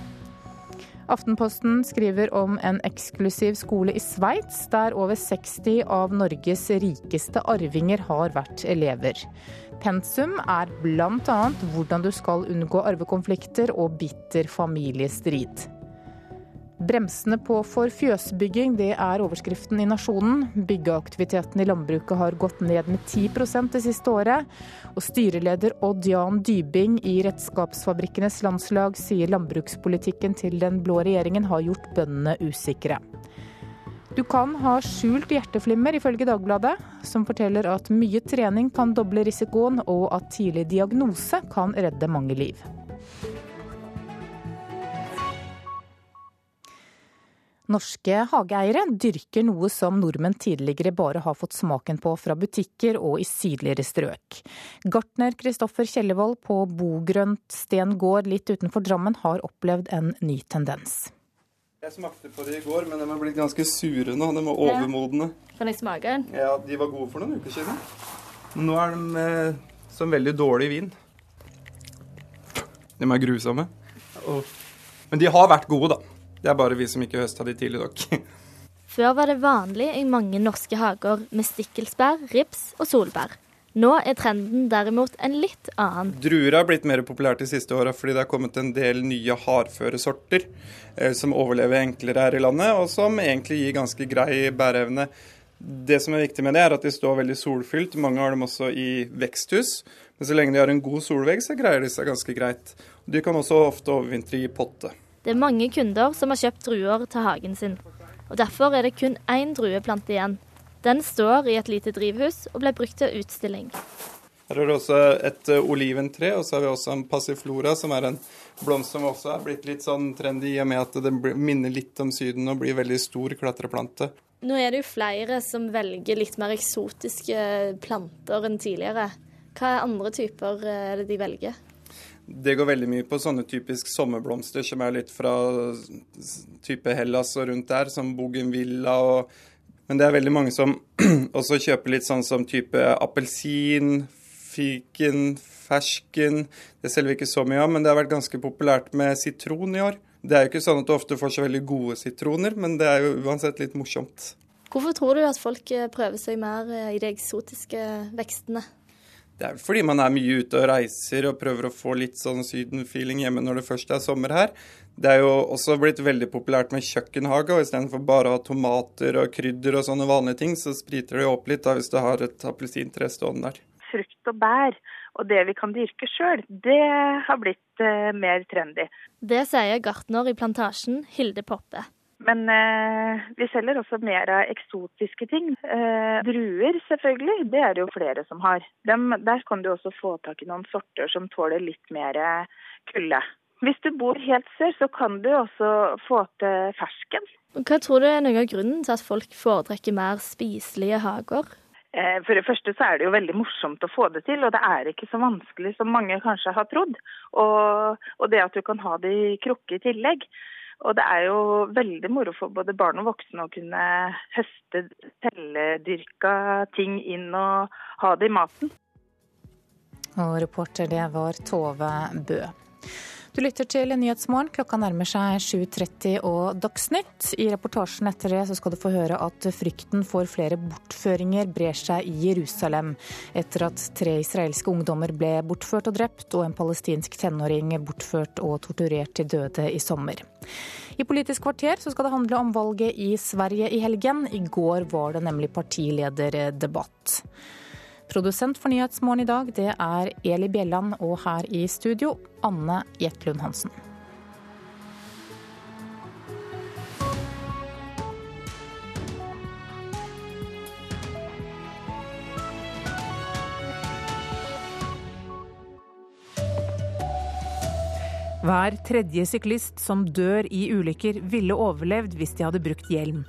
Aftenposten skriver om en eksklusiv skole i Sveits, der over 60 av Norges rikeste arvinger har vært elever. Pensum er bl.a. hvordan du skal unngå arvekonflikter og bitter familiestrid. Bremsene på for fjøsbygging, det er overskriften i Nasjonen. Byggeaktiviteten i landbruket har gått ned med 10% det siste året. Og styreleder Odd Jan Dybing i Redskapsfabrikkenes landslag sier landbrukspolitikken til den blå regjeringen har gjort bøndene usikre. Du kan ha skjult hjerteflimmer, ifølge Dagbladet, som forteller at mye trening kan doble risikoen, og at tidlig diagnose kan redde mange liv. Norske hageeiere dyrker noe som nordmenn tidligere bare har fått smaken på fra butikker og i sydligere strøk. Gartner Kristoffer Kjellevold på Bogrønt Sten gård litt utenfor Drammen har opplevd en ny tendens. Jeg smakte på det i går, men de har blitt ganske sure nå. De var overmodne. Kan jeg smake den? Ja, De var gode for noen uker siden. Men nå er de eh, som veldig dårlig vin. De er grusomme. Men de har vært gode, da. Det er bare vi som ikke høsta de tidlig nok. Før var det vanlig i mange norske hager med stikkelsbær, rips og solbær. Nå er trenden derimot en litt annen. Druer har blitt mer populært de siste åra fordi det har kommet en del nye hardføre sorter eh, som overlever enklere her i landet, og som egentlig gir ganske grei bæreevne. Det som er viktig med det, er at de står veldig solfylt. Mange har dem også i veksthus. Men så lenge de har en god solvegg, så greier de seg ganske greit. De kan også ofte overvintre i potte. Det er mange kunder som har kjøpt druer til hagen sin. Og Derfor er det kun én drueplante igjen. Den står i et lite drivhus og ble brukt til utstilling. Her er det også et uh, oliventre, og så har vi også en passiflora, som er en blomst som også er blitt litt sånn trendy i og med at den minner litt om Syden og blir veldig stor klatreplante. Nå er det jo flere som velger litt mer eksotiske planter enn tidligere. Hva er andre typer eh, er det de velger? Det går veldig mye på sånne typisk sommerblomster som er litt fra type Hellas og rundt der, som bougainvilla og Men det er veldig mange som også kjøper litt sånn som type appelsin, fiken, fersken. Det selger vi ikke så mye av, men det har vært ganske populært med sitron i år. Det er jo ikke sånn at du ofte får så veldig gode sitroner, men det er jo uansett litt morsomt. Hvorfor tror du at folk prøver seg mer i de eksotiske vekstene? Det er fordi man er mye ute og reiser og prøver å få litt sånn sydenfeeling hjemme når det først er sommer her. Det er jo også blitt veldig populært med kjøkkenhage, og istedenfor bare å ha tomater og krydder og sånne vanlige ting, så spriter det opp litt da hvis du har et appelsintre stående der. Frukt og bær og det vi kan dyrke sjøl, det har blitt eh, mer trendy. Det sier gartner i Plantasjen, Hilde Poppe. Men eh, vi selger også mer av eksotiske ting. Eh, druer selvfølgelig, det er det jo flere som har. Dem, der kan du også få tak i noen sorter som tåler litt mer kulde. Hvis du bor helt sør, så kan du også få til fersken. Hva tror du er noe av grunnen til at folk foretrekker mer spiselige hager? Eh, for det første så er det jo veldig morsomt å få det til, og det er ikke så vanskelig som mange kanskje har trodd. Og, og det at du kan ha det i krukke i tillegg. Og det er jo veldig moro for både barn og voksne å kunne høste telledyrka ting inn og ha det i maten. Og reporter det var Tove Bø. Du lytter til Nyhetsmorgen. Klokka nærmer seg 7.30 og Dagsnytt. I reportasjen etter det så skal du få høre at frykten for flere bortføringer brer seg i Jerusalem etter at tre israelske ungdommer ble bortført og drept, og en palestinsk tenåring bortført og torturert til døde i sommer. I Politisk kvarter så skal det handle om valget i Sverige i helgen. I går var det nemlig partilederdebatt. Produsent for Nyhetsmorgen i dag, det er Eli Bjelland, og her i studio, Anne Jetlund Hansen. Hver tredje syklist som dør i ulykker, ville overlevd hvis de hadde brukt hjelm.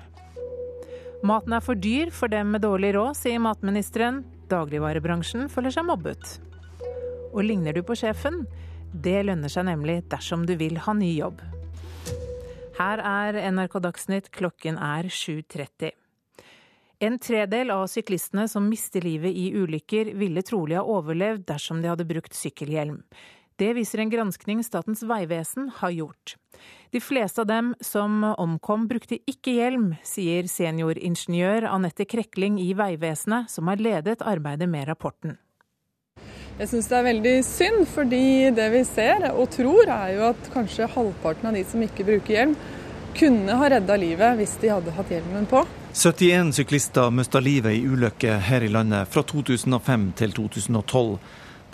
Maten er for dyr for dem med dårlig råd, sier matministeren. Dagligvarebransjen føler seg mobbet. Og ligner du på sjefen? Det lønner seg nemlig dersom du vil ha ny jobb. Her er NRK Dagsnytt, klokken er 7.30. En tredel av syklistene som mister livet i ulykker, ville trolig ha overlevd dersom de hadde brukt sykkelhjelm. Det viser en granskning Statens vegvesen har gjort. De fleste av dem som omkom brukte ikke hjelm, sier senioringeniør Anette Krekling i Vegvesenet, som har ledet arbeidet med rapporten. Jeg syns det er veldig synd, fordi det vi ser og tror er jo at kanskje halvparten av de som ikke bruker hjelm, kunne ha redda livet hvis de hadde hatt hjelmen på. 71 syklister mista livet i ulykker her i landet fra 2005 til 2012.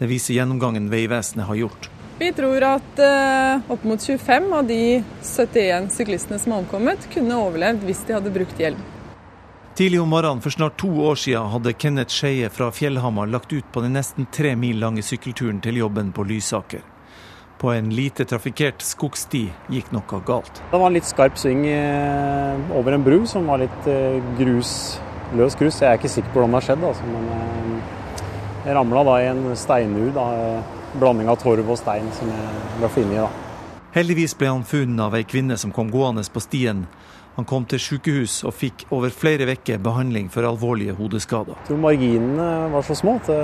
Det viser gjennomgangen Vegvesenet har gjort. Vi tror at uh, opp mot 25 av de 71 syklistene som har omkommet, kunne overlevd hvis de hadde brukt hjelm. Tidlig om morgenen for snart to år siden hadde Kenneth Skeie fra Fjellhamar lagt ut på den nesten tre mil lange sykkelturen til jobben på Lysaker. På en lite trafikkert skogsti gikk noe galt. Det var en litt skarp sving eh, over en bru som var litt eh, grus, løs grus. Jeg er ikke sikker på hvordan det har skjedd, altså, men jeg ramla da i en steinur, da, blanding av torv og stein som jeg ble funnet i. Heldigvis ble han funnet av ei kvinne som kom gående på stien. Han kom til sykehus og fikk over flere uker behandling for alvorlige hodeskader. Jeg tror marginene var så små at det,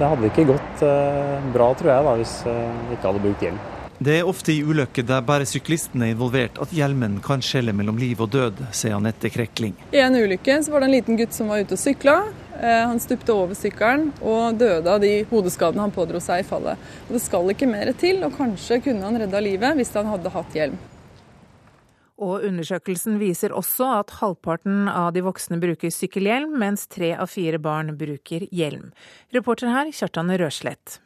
det hadde ikke gått eh, bra, tror jeg, da, hvis jeg ikke hadde brukt hjelm. Det er ofte i ulykker der bare syklisten er involvert at hjelmen kan skjelle mellom liv og død, sier Anette Krekling. I en ulykke så var det en liten gutt som var ute og sykla. Eh, han stupte over sykkelen og døde av de hodeskadene han pådro seg i fallet. Og det skal ikke mer til, og kanskje kunne han redda livet hvis han hadde hatt hjelm. Og undersøkelsen viser også at halvparten av de voksne bruker sykkelhjelm, mens tre av fire barn bruker hjelm. Reporter her, Kjartan Røslett.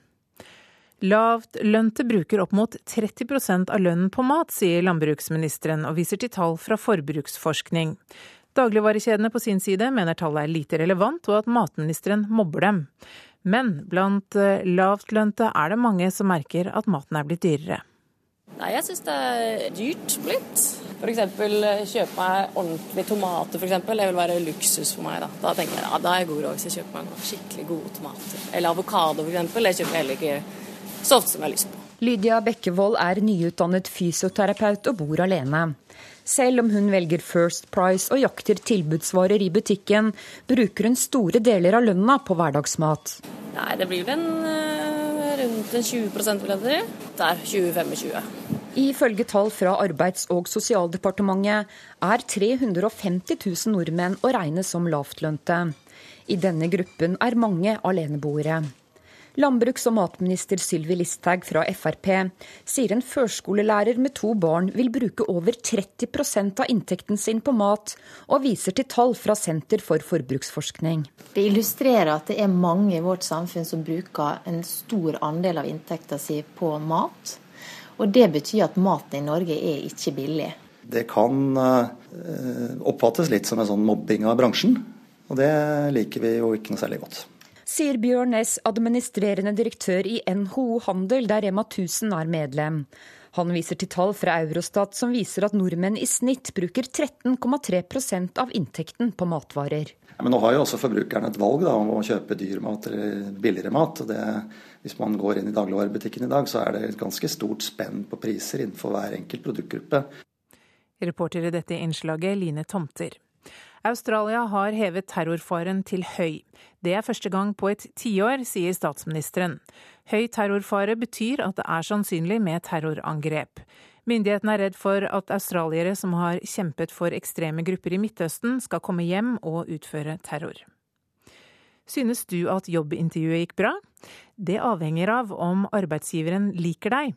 Lavtlønte bruker opp mot 30% av lønnen på mat, sier landbruksministeren, og viser til tall fra forbruksforskning. Dagligvarekjedene på sin side mener tallet er lite relevant, og at matministeren mobber dem. Men blant eh, lavtlønte er det mange som merker at maten er blitt dyrere. Nei, jeg syns det er dyrt blitt. F.eks. Eh, kjøpe meg ordentlige tomater, f.eks. Det vil være luksus for meg. Da Da tenker jeg ja, da er jeg god råd hvis jeg kjøper meg noen skikkelig gode tomater. Eller avokado, f.eks. Det kjøper jeg heller ikke så ofte som jeg har lyst på. Lydia Bekkevold er nyutdannet fysioterapeut og bor alene. Selv om hun velger First Price og jakter tilbudsvarer i butikken, bruker hun store deler av lønna på hverdagsmat. Nei, det blir vel en, uh, rundt en 20 vil jeg si. Der 20-25. Ifølge tall fra Arbeids- og sosialdepartementet er 350 000 nordmenn å regne som lavtlønte. I denne gruppen er mange aleneboere. Landbruks- og matminister Sylvi Listhaug fra Frp sier en førskolelærer med to barn vil bruke over 30% av inntekten sin på mat, og viser til tall fra Senter for forbruksforskning. Det illustrerer at det er mange i vårt samfunn som bruker en stor andel av inntekten sin på mat. Og det betyr at maten i Norge er ikke billig. Det kan eh, oppfattes litt som en sånn mobbing av bransjen, og det liker vi jo ikke noe særlig godt sier Bjørn Næss, administrerende direktør i NHO Handel, der Rema 1000 er medlem. Han viser til tall fra Eurostat som viser at nordmenn i snitt bruker 13,3% av inntekten på matvarer. Ja, men nå har jo også forbrukerne et valg da, om å kjøpe dyr mat eller billigere mat. Det, hvis man går inn i dagligvarebutikken i dag, så er det et ganske stort spenn på priser innenfor hver enkelt produktgruppe. Reporter i dette innslaget Line Tomter. Australia har hevet terrorfaren til høy. Det er første gang på et tiår, sier statsministeren. Høy terrorfare betyr at det er sannsynlig med terrorangrep. Myndighetene er redd for at australiere som har kjempet for ekstreme grupper i Midtøsten, skal komme hjem og utføre terror. Synes du at jobbintervjuet gikk bra? Det avhenger av om arbeidsgiveren liker deg.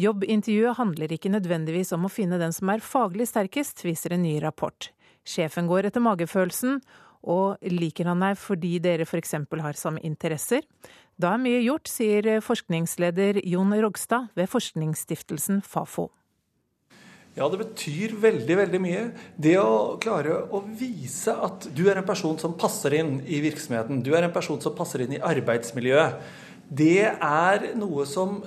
Jobbintervjuet handler ikke nødvendigvis om å finne den som er faglig sterkest, viser en ny rapport. Sjefen går etter magefølelsen, Og liker han deg fordi dere f.eks. har samme interesser? Da er mye gjort, sier forskningsleder Jon Rogstad ved forskningsstiftelsen Fafo. Ja, det betyr veldig veldig mye. Det å klare å vise at du er en person som passer inn i virksomheten, du er en person som passer inn i arbeidsmiljøet, det er noe som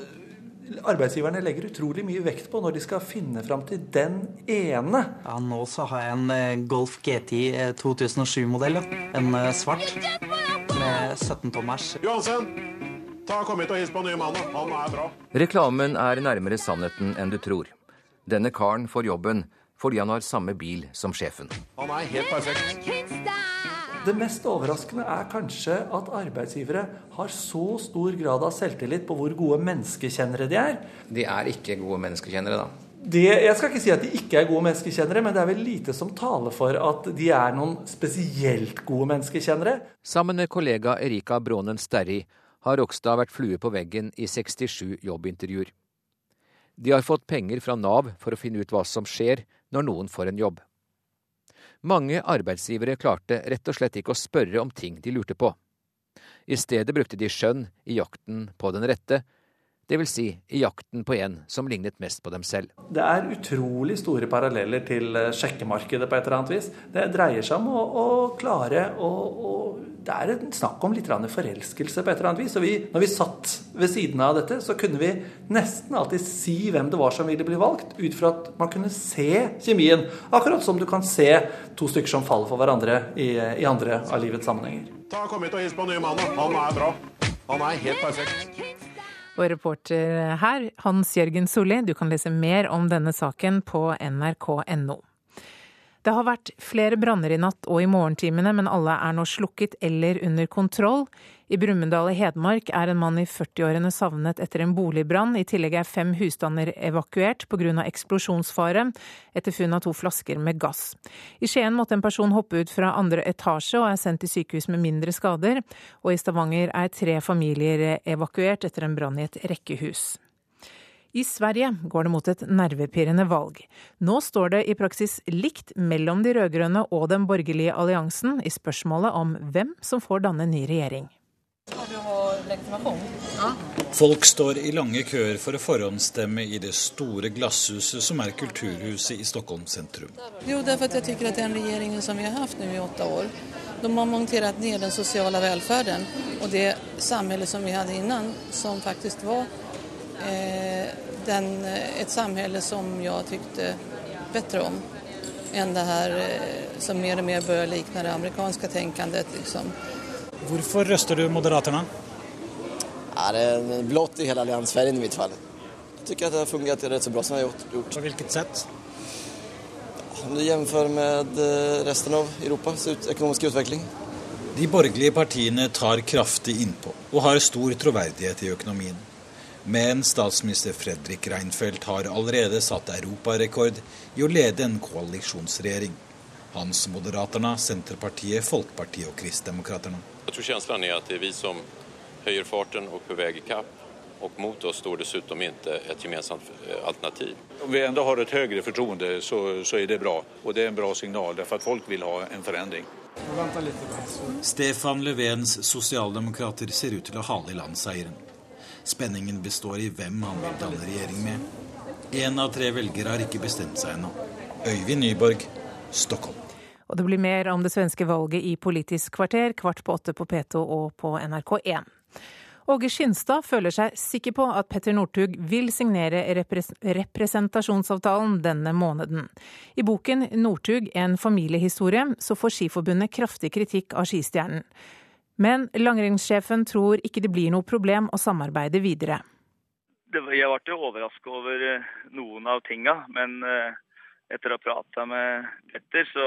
arbeidsgiverne legger utrolig mye vekt på når de skal finne fram til den ene. Ja, Nå så har jeg en eh, Golf GTI 2007-modell. En eh, svart med 17 tommers. Johansen, ta kom hit og hils på nye mannen. Han er bra. Reklamen er nærmere sannheten enn du tror. Denne karen får jobben fordi han har samme bil som sjefen. Han er helt perfekt. Det mest overraskende er kanskje at arbeidsgivere har så stor grad av selvtillit på hvor gode menneskekjennere de er. De er ikke gode menneskekjennere, da? Det, jeg skal ikke si at de ikke er gode menneskekjennere, men det er vel lite som taler for at de er noen spesielt gode menneskekjennere. Sammen med kollega Erika Brånen Sterri har Rokstad vært flue på veggen i 67 jobbintervjuer. De har fått penger fra Nav for å finne ut hva som skjer når noen får en jobb. Mange arbeidsgivere klarte rett og slett ikke å spørre om ting de lurte på. I stedet brukte de skjønn i jakten på den rette, dvs. Si i jakten på en som lignet mest på dem selv. Det er utrolig store paralleller til eh, sjekkemarkedet på et eller annet vis. Det dreier seg om å, å klare å, å Det er en snakk om litt forelskelse på et eller annet vis. Og vi, når vi satt ved siden av dette, så kunne vi nesten alltid si hvem det var som ville bli valgt, ut fra at man kunne se kjemien. Akkurat som du kan se to stykker som faller for hverandre i, i andre av livets sammenhenger. Ta kom hit og hils på nye mannen. Han er bra. Han er helt perfekt. Og reporter her, Hans Jørgen Solli, du kan lese mer om denne saken på nrk.no. Det har vært flere branner i natt og i morgentimene, men alle er nå slukket eller under kontroll. I Brumunddal i Hedmark er en mann i 40-årene savnet etter en boligbrann. I tillegg er fem husstander evakuert pga. eksplosjonsfare etter funn av to flasker med gass. I Skien måtte en person hoppe ut fra andre etasje og er sendt til sykehus med mindre skader. Og i Stavanger er tre familier evakuert etter en brann i et rekkehus. I Sverige går det mot et nervepirrende valg. Nå står det i praksis likt mellom de rød-grønne og den borgerlige alliansen i spørsmålet om hvem som får danne ny regjering. Folk står i lange køer for å forhåndsstemme i det store glasshuset som er Kulturhuset i Stockholm sentrum. Jo, det er fordi jeg syns at den regjeringen som vi har hatt nå i åtte år, de har montert ned den sosiale velferden og det samfunnet som vi hadde innan, som faktisk var den, eh, et samfunn som jeg tykte bedre om enn det her eh, som mer og mer bør likne det amerikanske tenkandet. Liksom. Hvorfor røster du Moderaterna? Ja, det er blått i hele alliansfergen i mitt fall. Jeg syns det har fungert rett så bra som det har gjort. På hvilket sett? Om du sammenligner med eh, resten av Europas økonomiske utvikling. De borgerlige partiene tar kraftig innpå og har stor troverdighet i økonomien. Men statsminister Fredrik Reinfeldt har allerede satt europarekord i å lede en koalisjonsregjering. Hans Moderaterna, Senterpartiet, Folkepartiet og Kristdemokraterna. Jeg tror følelsen er at det er vi som høyer farten og på vei i kapp. Og mot oss står dessuten ikke et gemensamt eh, alternativ. Om vi enda har et høyere fortroende, så, så, er det bra. Og det er en bra signal, for at folk vil ha en forandring. Stefan Löfvens sosialdemokrater ser ut til å hale i land seieren. Spenningen består i hvem han vil danne regjering med. Én av tre velgere har ikke bestemt seg ennå. Øyvind Nyborg, Stockholm. Og det blir mer om det svenske valget i Politisk kvarter, kvart på åtte på P2 og på NRK1. Åge Skinstad føler seg sikker på at Petter Northug vil signere repres representasjonsavtalen denne måneden. I boken 'Northug en familiehistorie' så får Skiforbundet kraftig kritikk av skistjernen. Men langrennssjefen tror ikke det blir noe problem å samarbeide videre. Jeg ble overrasket over eh, noen av tinga, men eh, etter å ha prata med Petter, så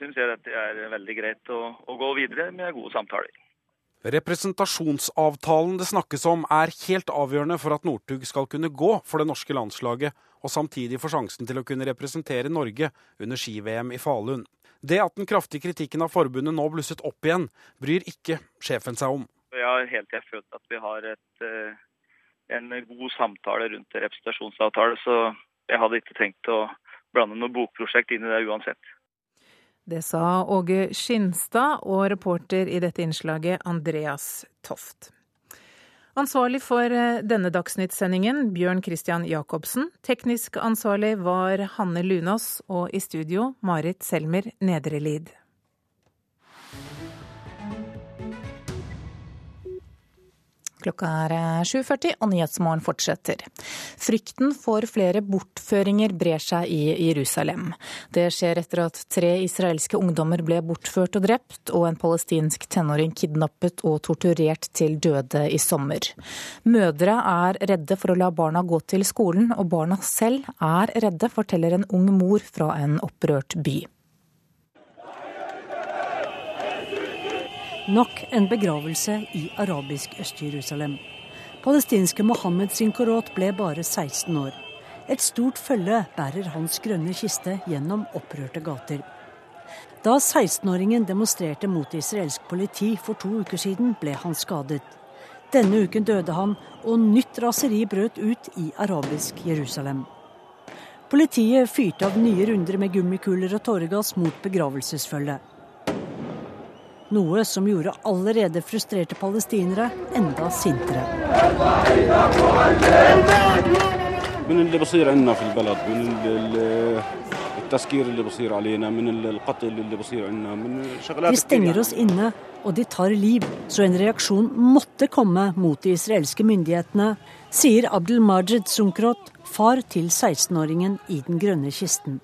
syns jeg det er veldig greit å, å, gå videre med gode samtaler. Representasjonsavtalen det snakkes om er helt avgjørende for at Northug skal kunne gå for det norske landslaget, og samtidig få sjansen til å kunne representere Norge under ski-VM i Falun. Det at den kraftige kritikken av forbundet nå blusset opp igjen, bryr ikke sjefen seg om. Jeg har hele tida følt at vi har et, eh, en god samtale rundt representasjonsavtale, så jeg hadde ikke tenkt å blande noe bokprosjekt inn i det uansett. Det sa Åge Skinstad og reporter i dette innslaget Andreas Toft. Ansvarlig for eh, denne Dagsnytt-sendingen, Bjørn Christian Jacobsen. Teknisk ansvarlig var Hanne Lunås, og i studio Marit Selmer Nedrelid. Klokka er 7.40 eh, og Nyhetsmorgen fortsetter. Frykten for flere bortføringer brer seg i Jerusalem. Det skjer etter at tre israelske ungdommer ble bortført og drept, og en palestinsk tenåring kidnappet og torturert til døde i sommer. Mødre er redde for å la barna gå til skolen, og barna selv er redde, forteller en ung mor fra en opprørt by. Nok en begravelse i arabisk Øst-Jerusalem. Palestinske Mohammed Sinkorot ble bare 16 år. Et stort følge bærer hans grønne kiste gjennom opprørte gater. Da 16-åringen demonstrerte mot israelsk politi for to uker siden, ble han skadet. Denne uken døde han, og nytt raseri brøt ut i arabisk Jerusalem. Politiet fyrte av nye runder med gummikuler og tåregass mot begravelsesfølget. Noe som gjorde allerede frustrerte palestinere enda sintere. De stenger oss inne, og de tar liv, så en reaksjon måtte komme mot de israelske myndighetene, sier Abdel Majed Sunkrot, far til 16-åringen i den grønne kisten.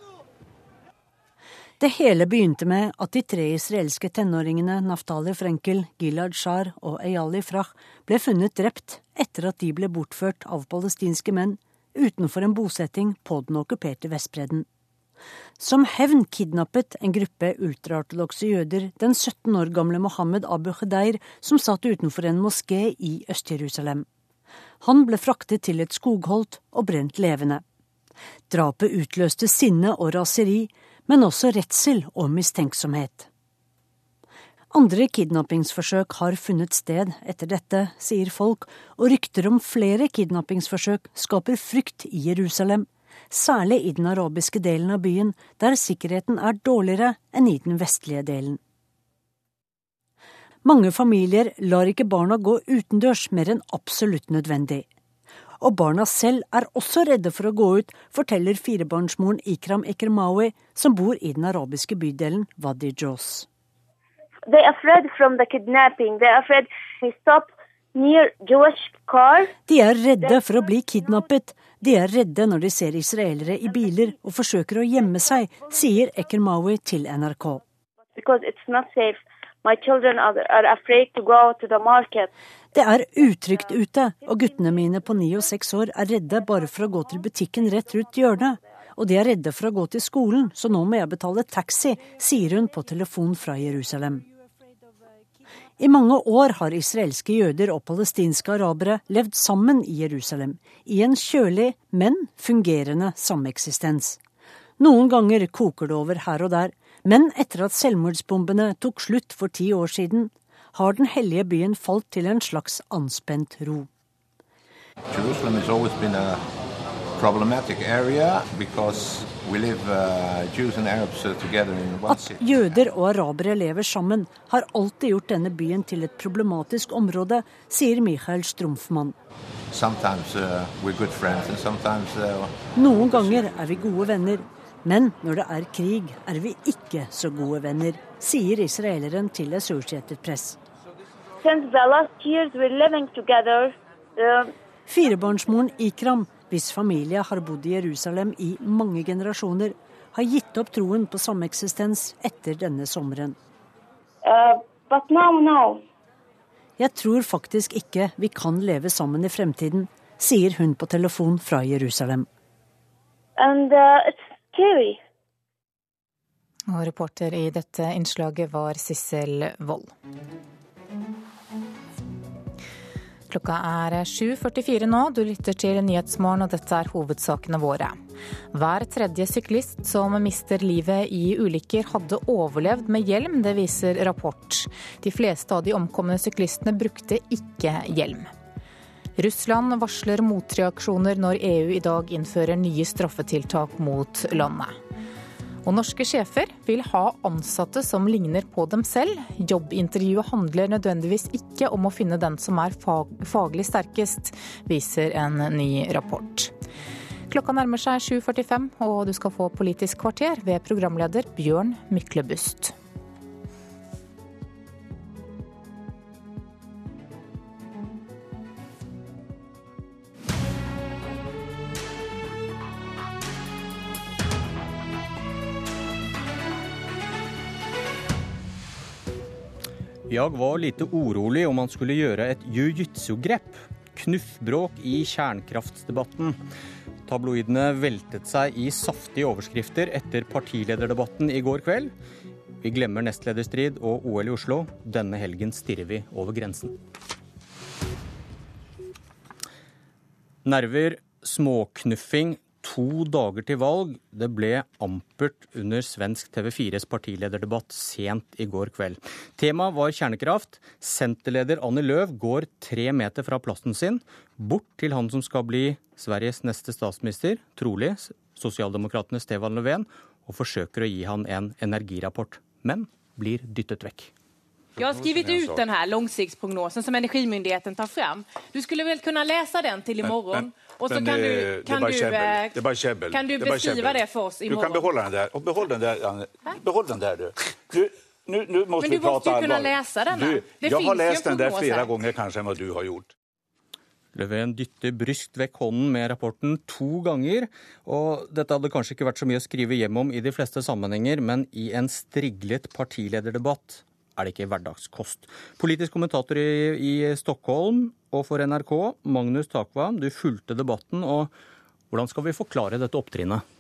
Det hele begynte med at de tre israelske tenåringene Naftali Frenkel, Gilad Shar og Eyali Frah ble funnet drept etter at de ble bortført av palestinske menn utenfor en bosetting på den okkuperte Vestbredden. Som hevn kidnappet en gruppe ultraortodokse jøder den 17 år gamle Mohammed Abu Khedeir, som satt utenfor en moské i Øst-Jerusalem. Han ble fraktet til et skogholt og brent levende. Drapet utløste sinne og raseri, men også redsel og mistenksomhet. Andre kidnappingsforsøk har funnet sted etter dette, sier folk, og rykter om flere kidnappingsforsøk skaper frykt i Jerusalem, særlig i den arabiske delen av byen, der sikkerheten er dårligere enn i den vestlige delen. Mange familier lar ikke barna gå utendørs mer enn absolutt nødvendig. Og barna selv er også redde for å gå ut, forteller firebarnsmoren Ikram Ekremawi, som bor i den arabiske bydelen Wadi Jos. De er redde for å bli kidnappet. De er redde når de ser israelere i biler og forsøker å gjemme seg, sier Ekremawi til NRK. Because it's not safe. Det er utrygt ute, og guttene mine på ni og seks år er redde bare for å gå til butikken rett rundt hjørnet. Og de er redde for å gå til skolen, så nå må jeg betale taxi, sier hun på telefon fra Jerusalem. I mange år har israelske jøder og palestinske arabere levd sammen i Jerusalem, i en kjølig, men fungerende sameksistens. Noen ganger koker det over her og der, men etter at selvmordsbombene tok slutt for ti år siden, har den hellige byen falt til en slags anspent ro. Uh, uh, At jøder og arabere lever sammen, har alltid gjort denne byen til et problematisk område, sier Michael Strumfmann. Uh, Noen ganger er vi gode venner, men når det er krig, er vi ikke så gode venner, sier israeleren til Associated Press. Uh, Firebarnsmoren Ikram, hvis familie har bodd i Jerusalem i mange generasjoner, har gitt opp troen på sameksistens etter denne sommeren. Uh, now, now. Jeg tror faktisk ikke vi kan leve sammen i fremtiden, sier hun på telefon fra Jerusalem. And, uh, og reporter i dette innslaget var Sissel Wold. Klokka er 7.44 nå. Du lytter til Nyhetsmorgen, og dette er hovedsakene våre. Hver tredje syklist som mister livet i ulykker, hadde overlevd med hjelm, det viser rapport. De fleste av de omkomne syklistene brukte ikke hjelm. Russland varsler motreaksjoner når EU i dag innfører nye straffetiltak mot landet. Og norske sjefer vil ha ansatte som ligner på dem selv. Jobbintervjuet handler nødvendigvis ikke om å finne den som er fag faglig sterkest, viser en ny rapport. Klokka nærmer seg 7.45, og du skal få Politisk kvarter ved programleder Bjørn Myklebust. Jag var lite orolig om han skulle gjøre et jiu-jitsu-grep. Knuffbråk i kjernkraftsdebatten. Tabloidene veltet seg i saftige overskrifter etter partilederdebatten i går kveld. Vi glemmer nestlederstrid og OL i Oslo. Denne helgen stirrer vi over grensen. Nerver, småknuffing, to dager til valg. Det ble ampert under svensk TV4s partilederdebatt sent i går kveld. Temaet var kjernekraft. Senterleder Annie Løv går tre meter fra plassen sin, bort til han som skal bli Sveriges neste statsminister, trolig sosialdemokratene Stefan Löfven, og forsøker å gi han en energirapport, men blir dyttet vekk. Jag har skrivit ut den här långsiktsprognosen som Energimyndigheten tar fram. Du skulle väl kunna läsa den till imorgon? Så Men, kan eh, du, det är kan du, käbbel. eh, Det er bara käbbel. kan du Det for oss i oss Du kan beholde den der. Behold den der, Anne. Behold den der, du. du nu, nu måste Men du måste jo ju kunna den. läsa. Du, Det jag har lest läst den der flere ganger kanskje enn hva du har gjort. Löfven dytter bryskt vekk hånden med rapporten to ganger. Og dette hadde kanskje ikke vært så mye å skrive hjem om i de fleste sammenhenger, men i en striglet partilederdebatt er det ikke hverdagskost. Politisk kommentator i, i Stockholm og for NRK, Magnus Takvam, du fulgte debatten. og Hvordan skal vi forklare dette opptrinnet?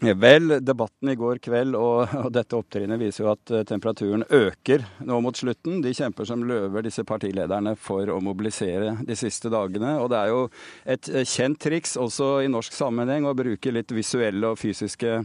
Vel, debatten i går kveld og, og dette opptrinnet viser jo at eh, temperaturen øker nå mot slutten. De kjemper som løver, disse partilederne, for å mobilisere de siste dagene. Og det er jo et eh, kjent triks også i norsk sammenheng å bruke litt visuelle og fysiske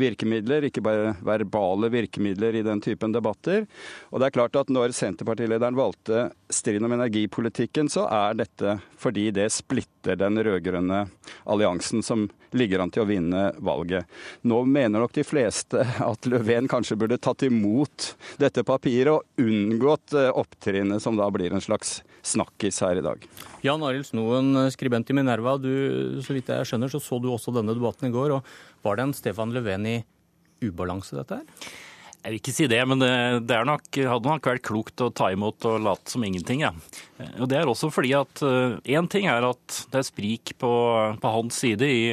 virkemidler, ikke bare verbale virkemidler i den typen debatter. Og det er klart at når Senterpartilederen valgte striden om energipolitikken, så er dette fordi det splitter den rød-grønne alliansen som ligger an til å vinne valget. Nå mener nok de fleste at Löfven kanskje burde tatt imot dette papiret og unngått eh, opptrinnet som da blir en slags snakkis her i dag. Jan Arild Snoen, skribent i Minerva. Du, så vidt jeg skjønner, så så du også denne debatten i går. og Var det en Stefan Löfven i ubalanse, dette her? Jeg vil ikke si det, men det, det er nok, hadde nok vært klokt å ta imot og late som ingenting. Ja. Og Det er også fordi at én ting er at det er sprik på, på hans side i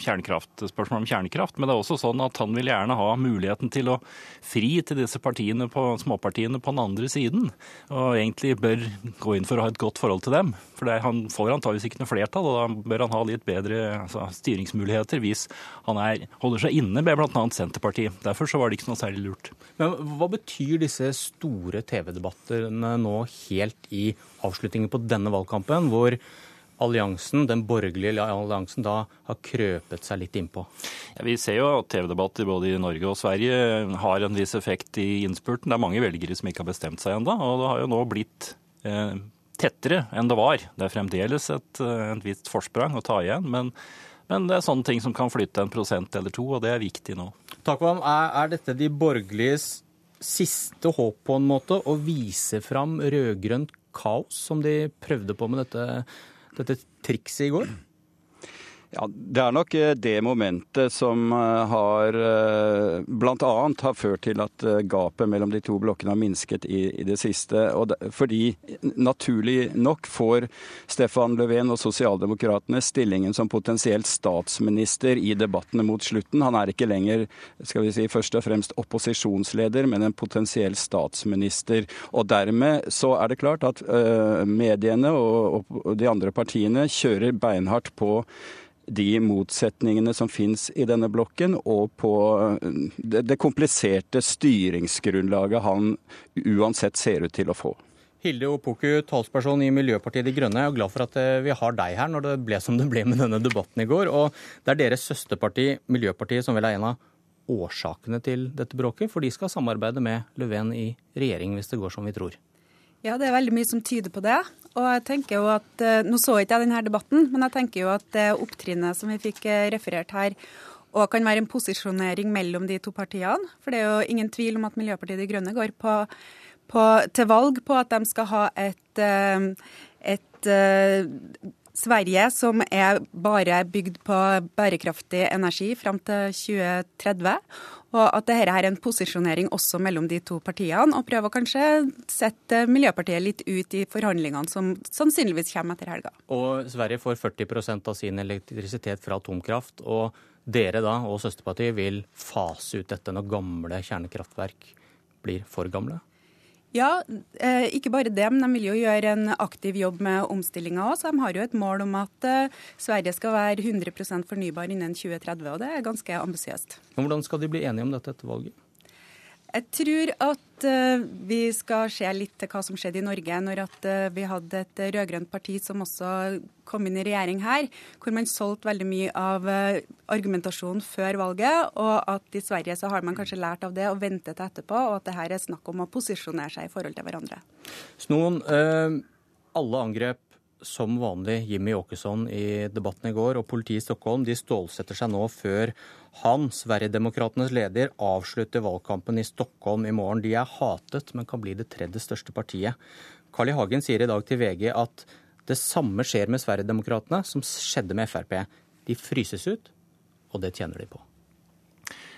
spørsmålet om kjernekraft, men det er også sånn at han vil gjerne ha muligheten til å fri til disse partiene på, småpartiene på den andre siden. Og egentlig bør gå inn for å ha et godt forhold til dem. For det, han får antageligvis ikke noe flertall, og da bør han ha litt bedre altså, styringsmuligheter hvis han er, holder seg inne med bl.a. Senterpartiet. Derfor så var det ikke noe særlig lurt. Men hva betyr disse store TV-debattene nå helt i avslutningen på denne valgkampen, hvor alliansen, den borgerlige alliansen da har krøpet seg litt innpå? Ja, vi ser jo at TV-debatter både i Norge og Sverige har en viss effekt i innspurten. Det er mange velgere som ikke har bestemt seg ennå, og det har jo nå blitt eh, tettere enn det var. Det er fremdeles et, eh, et visst forsprang å ta igjen, men, men det er sånne ting som kan flytte en prosent eller to, og det er viktig nå. Takvam, er, er dette de borgerliges siste håp på en måte, å vise fram rød-grønt kaos, som de prøvde på med dette, dette trikset i går? Ja, Det er nok eh, det momentet som eh, har bl.a. har ført til at eh, gapet mellom de to blokkene har minsket i, i det siste. Det, fordi naturlig nok får Stefan Löfven og sosialdemokratene stillingen som potensielt statsminister i debattene mot slutten. Han er ikke lenger skal vi si, først og fremst opposisjonsleder, men en potensiell statsminister. Og dermed så er det klart at uh, mediene og, og de andre partiene kjører beinhardt på de motsetningene som finnes i denne blokken, og på det, det kompliserte styringsgrunnlaget han uansett ser ut til å få. Hilde Opoku, talsperson i Miljøpartiet De Grønne. Jeg er glad for at eh, vi har deg her når det ble som det ble med denne debatten i går. Og det er deres søsterparti, Miljøpartiet, som vel er en av årsakene til dette bråket. For de skal samarbeide med Löfven i regjering hvis det går som vi tror. Ja, det er veldig mye som tyder på det. Og jeg tenker jo at, Nå så ikke jeg denne debatten, men jeg tenker jo at det opptrinnet som vi fikk referert her og kan være en posisjonering mellom de to partiene. For det er jo ingen tvil om at Miljøpartiet De Grønne går på, på, til valg på at de skal ha et, eh, et Sverige som er bare bygd på bærekraftig energi fram til 2030. Og at dette er en posisjonering også mellom de to partiene, og prøver kanskje sette Miljøpartiet litt ut i forhandlingene som sannsynligvis kommer etter helga. Og Sverige får 40% av sin elektrisitet fra atomkraft. og dere da, og søsterpartiet vil fase ut dette når gamle kjernekraftverk blir for gamle? Ja, eh, ikke bare det, men de vil jo gjøre en aktiv jobb med omstillinga òg. De har jo et mål om at eh, Sverige skal være 100% fornybar innen 2030, og det er ganske ambisiøst. Hvordan skal de bli enige om dette etter valget? Jeg tror at uh, vi skal se litt til hva som skjedde i Norge når at, uh, vi hadde et rød-grønt parti som også kom inn i regjering her, hvor man solgte veldig mye av uh, argumentasjonen før valget, og at i Sverige så har man kanskje lært av det og ventet etterpå, og at det her er snakk om å posisjonere seg i forhold til hverandre. Snoen, alle angrep som vanlig Jimmy Åkesson i debatten i går, og politiet i Stockholm de stålsetter seg nå før han, Sverigedemokratenes leder, avslutter valgkampen i Stockholm i morgen. De er hatet, men kan bli det tredje største partiet. Carl I. Hagen sier i dag til VG at det samme skjer med Sverigedemokraterna som skjedde med Frp. De fryses ut, og det tjener de på.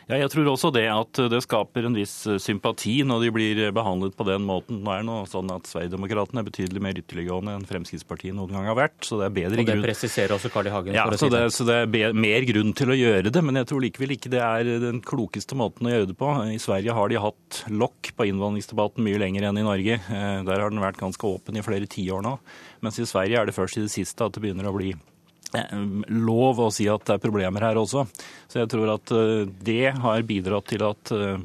Ja, jeg tror også det at det skaper en viss eh, sympati når de blir behandlet på den måten. Nå er det noe sånn at Sverigedemokraterna er betydelig mer ytterliggående enn Fremskrittspartiet noen gang har vært. så det er bedre grunn. Og det grunn... presiserer også Carl I. Hagen. Ja, så det, så det er mer grunn til å gjøre det. Men jeg tror likevel ikke det er den klokeste måten å gjøre det på. I Sverige har de hatt lokk på innvandringsdebatten mye lenger enn i Norge. Eh, der har den vært ganske åpen i flere tiår nå. Mens i Sverige er det først i det siste at det begynner å bli Eh, lov å si at det er problemer her også. Så jeg tror at eh, det har bidratt til at eh,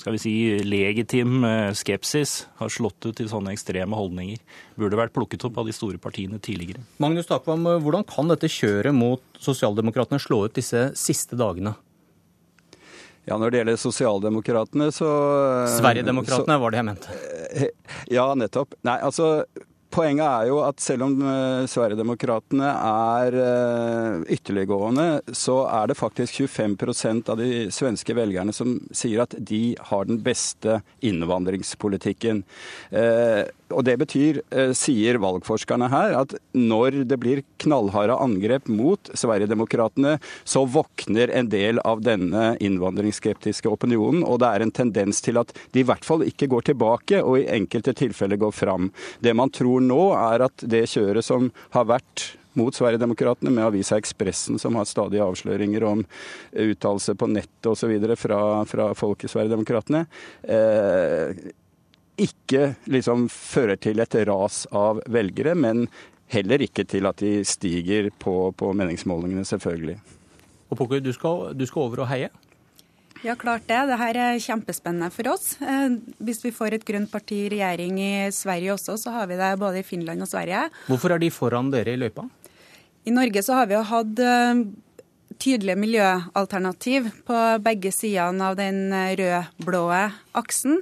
skal vi si, legitim skepsis har slått ut i sånne ekstreme holdninger. Burde vært plukket opp av de store partiene tidligere. Magnus Takvam, hvordan kan dette kjøret mot sosialdemokratene slå ut disse siste dagene? Ja, Når det gjelder sosialdemokratene, så Sverigedemokratene var det jeg mente. Ja, nettopp. Nei, altså Poenget er jo at selv om uh, Sverigedemokraterna er uh, ytterliggående, så er det faktisk 25% av de svenske velgerne som sier at de har den beste innvandringspolitikken. Uh, og Det betyr, eh, sier valgforskerne her, at når det blir knallharde angrep mot Sverigedemokraterna, så våkner en del av denne innvandringsskeptiske opinionen. Og det er en tendens til at de i hvert fall ikke går tilbake, og i enkelte tilfeller går fram. Det man tror nå, er at det kjøret som har vært mot Sverigedemokraterna, med avisa Ekspressen, som har stadige avsløringer om uttalelser på nettet osv. Fra, fra folk i Sverigedemokraterna. Eh, ikke liksom fører til et ras av velgere, men heller ikke til at de stiger på, på meningsmålingene, selvfølgelig. Og Pokker, du du skal over og heie? Ja, klart det. Dette er kjempespennende for oss. Eh, hvis vi får et grønt parti i regjering i Sverige også, så har vi det både i Finland og Sverige. Hvorfor er de foran dere i løypa? I Norge så har vi jo hatt eh, tydelige miljøalternativ på begge sidene av den rød-blå aksen.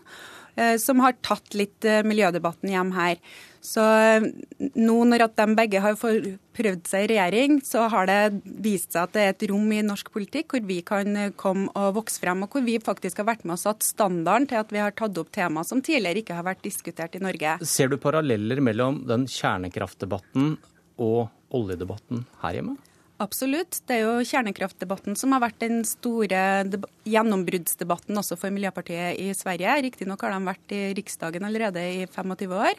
Eh, som har tatt litt eh, miljødebatten hjem her. Så eh, nå når at de begge har prøvd seg i regjering, så har det vist seg at det er et rom i norsk politikk hvor vi kan komme og vokse frem, og hvor vi faktisk har vært med og satt standarden til at vi har tatt opp tema som tidligere ikke har vært diskutert i Norge. Ser du paralleller mellom den kjernekraftdebatten og oljedebatten her hjemme? Absolutt. Det er jo kjernekraftdebatten som har vært den store gjennombruddsdebatten også for Miljøpartiet i Sverige. Riktignok har de vært i Riksdagen allerede i 25 år.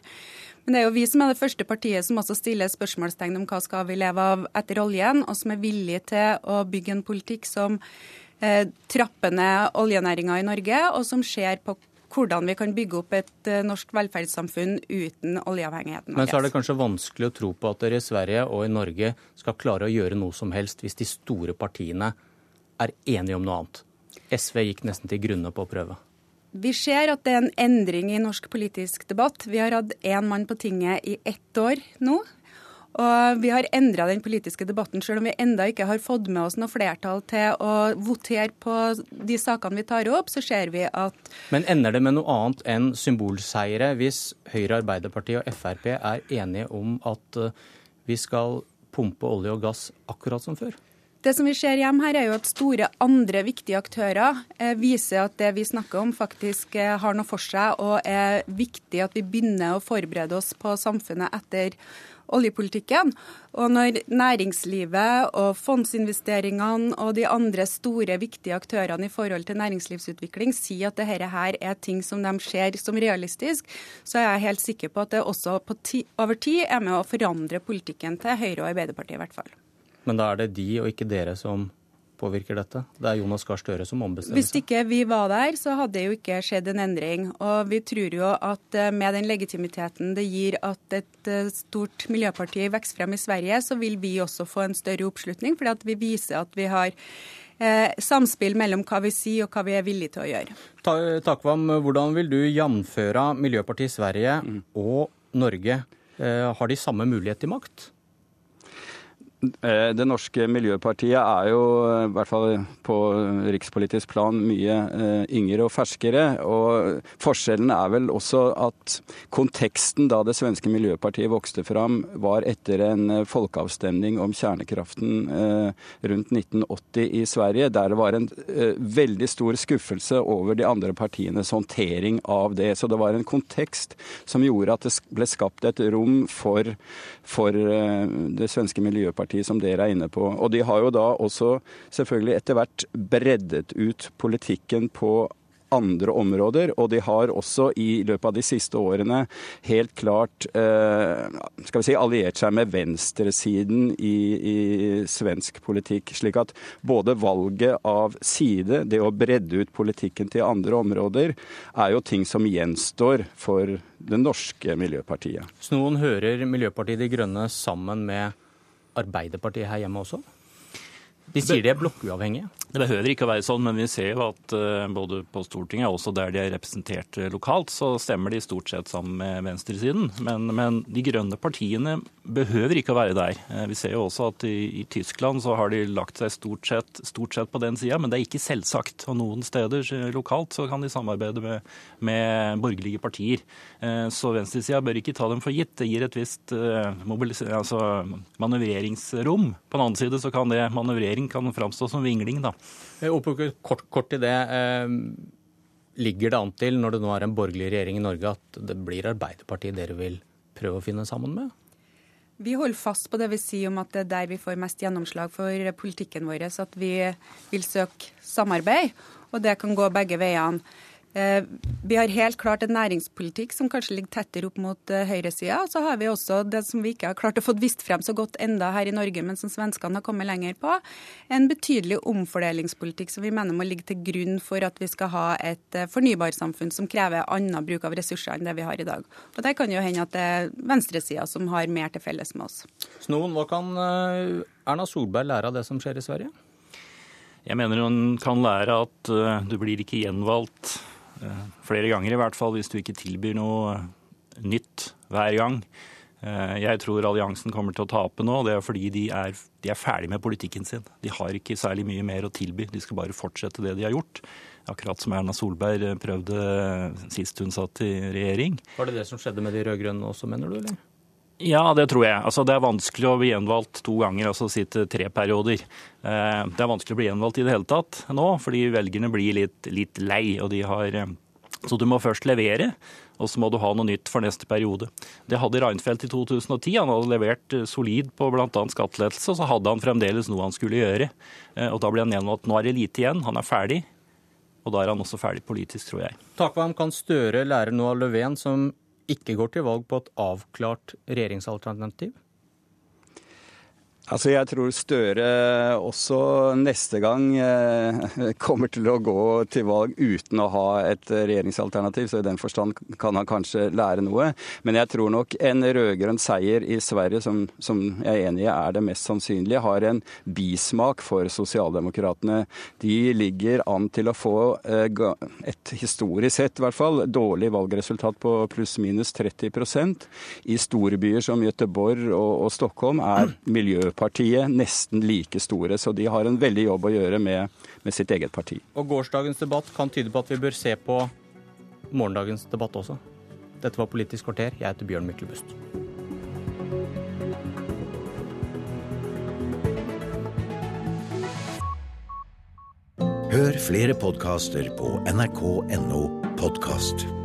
Men det er jo vi som er det første partiet som også stiller spørsmålstegn om hva skal vi leve av etter oljen, og som er villige til å bygge en politikk som eh, trapper ned oljenæringa i Norge, og som ser på hvordan vi kan bygge opp et eh, norsk velferdssamfunn uten oljeavhengigheten. Men så er det kanskje vanskelig å tro på at dere i Sverige og i Norge skal klare å gjøre noe som helst hvis de store partiene er enige om noe annet. SV gikk nesten til grunne på å prøve. Vi ser at det er en endring i norsk politisk debatt. Vi har hatt én mann på tinget i ett år nå. Og vi har endra den politiske debatten, selv om vi enda ikke har fått med oss noe flertall til å votere på de sakene vi tar opp, så ser vi at Men ender det med noe annet enn symbolseire hvis Høyre, Arbeiderpartiet og Frp er enige om at eh, vi skal pumpe olje og gass akkurat som før? Det som vi ser hjem her, er jo at store andre viktige aktører eh, viser at det vi snakker om, faktisk eh, har noe for seg, og er viktig at vi begynner å forberede oss på samfunnet etter oljepolitikken. Og når næringslivet og fondsinvesteringene og de andre store, viktige aktørene i forhold til næringslivsutvikling sier at dette her er ting som de ser som realistisk, så er jeg helt sikker på at det også ti, over tid er med å forandre politikken til Høyre og Arbeiderpartiet i hvert fall. Men da er det de og ikke dere som påvirker dette? Det er Jonas Gahr Støre som ombestemmer Hvis ikke vi var der, så hadde det jo ikke skjedd en endring. Og vi tror jo at eh, med den legitimiteten det gir at et eh, stort miljøparti vokser frem i Sverige, så vil vi også få en større oppslutning, fordi at vi viser at vi har eh, samspill mellom hva vi sier og hva vi er villige til å gjøre. Takvam, hvordan vil du jamføre Miljøpartiet Sverige mm. og Norge? Eh, har de samme mulighet til makt? Eh, det norske miljøpartiet er jo, eh, i hvert fall på rikspolitisk plan, mye eh, yngre og ferskere. Og forskjellen er vel også at konteksten da det svenske miljøpartiet vokste fram, var etter en folkeavstemning om kjernekraften rundt 1980 i Sverige, der det var en veldig stor skuffelse over de andre partienes håndtering av det. Så det var en kontekst som gjorde at det ble skapt et rom for, for det svenske miljøpartiet Arbeiderpartiet, som dere er inne på. Og de har jo da også selvfølgelig etter hvert breddet ut politikken på andre områder, og de har også i løpet av de siste årene helt klart eh, skal vi si, alliert seg med venstresiden i, i svensk politikk. Slik at både valget av side, det å bredde ut politikken til andre områder, er jo ting som gjenstår for det norske miljøpartiet. Så noen hører Miljøpartiet De Grønne sammen med Arbeiderpartiet her hjemme også? De sier de er blokkuavhengige? Det behøver ikke å være sånn, men vi ser jo at uh, både på Stortinget og også der de er representert uh, lokalt, så stemmer de stort sett sammen med venstresiden. Men, men de grønne partiene behøver ikke å være der. Uh, vi ser jo også at i, i, Tyskland så har de lagt seg stort sett, stort sett på den sida, men det er ikke selvsagt. Og noen steder lokalt så kan de samarbeide med, med borgerlige partier. Så venstresida bør ikke ta dem for gitt. Det gir et visst altså, manøvreringsrom. På den annen side så kan det manøvrering kan framstå som vingling, da. Og kort, kort i det. Eh, ligger det an til, når det nå er en borgerlig regjering i Norge, at det blir Arbeiderpartiet dere vil prøve å finne sammen med? Vi holder fast på det vi sier om at det er der vi får mest gjennomslag for politikken vår, at vi vil søke samarbeid. Og det kan gå begge veiene. Eh, vi har helt klart en næringspolitikk som kanskje ligger tettere opp mot eh, høyresida. Så har vi også det som vi ikke har klart å få vist frem så godt enda her i Norge, men som svenskene har kommet lenger på, en betydelig omfordelingspolitikk som vi mener må ligge til grunn for at vi skal ha et eh, fornybarsamfunn som krever annen bruk av ressurser enn det vi har i dag. Og Der kan jo hende at det er venstresida som har mer til felles med oss. Snoen, hva kan Erna Solberg lære av det som skjer i Sverige? Jeg mener hun kan lære at du blir ikke gjenvalgt flere ganger i hvert fall, hvis du ikke tilbyr noe nytt hver gang. Eh, jeg tror alliansen kommer til å tape nå. Det er fordi de er, de er ferdig med politikken sin. De har ikke særlig mye mer å tilby. De skal bare fortsette det de har gjort. Akkurat som Erna Solberg prøvde sist hun satt i regjering. Var det det som skjedde med de rød-grønne også, mener du? eller? Ja, det tror jeg. Altså, det er vanskelig å bli gjenvalgt to ganger, altså sitte tre perioder. Eh, det er vanskelig å bli gjenvalgt i det hele tatt nå, fordi velgerne blir litt, litt lei. og de har... Eh, så du må først levere, og så må du ha noe nytt for neste periode. Det hadde Reinfeldt i 2010. Han hadde levert eh, solid på bl.a. skattelettelse, og så hadde han fremdeles noe han skulle gjøre. Og da ble han gjenvalgt. Nå er det lite igjen, han er ferdig. Og da er han også ferdig politisk, tror jeg. Takvam, kan Støre lære noe av Löfven, som ikke går til valg på et avklart regjeringsalternativ? Altså Jeg tror Støre også neste gang eh, kommer til å gå til valg uten å ha et regjeringsalternativ, så i den forstand kan han kanskje lære noe. Men jeg tror nok en rød-grønn seier i Sverige, som, som, jeg er enig i er det mest sannsynlige, har en bismak for sosialdemokratene. De ligger an til å få eh, et historisk sett, i hvert fall, dårlig valgresultat på pluss-minus 30% I store byer som Göteborg og, og Stockholm er miljø Arbeiderpartiet nesten like store. Så de har en veldig jobb å gjøre med, med sitt eget parti. Og gårsdagens debatt kan tyde på at vi bør se på morgendagens debatt også. Dette var Politisk kvarter. Jeg heter Bjørn Myklebust. Hør flere podkaster på nrk.no podkast.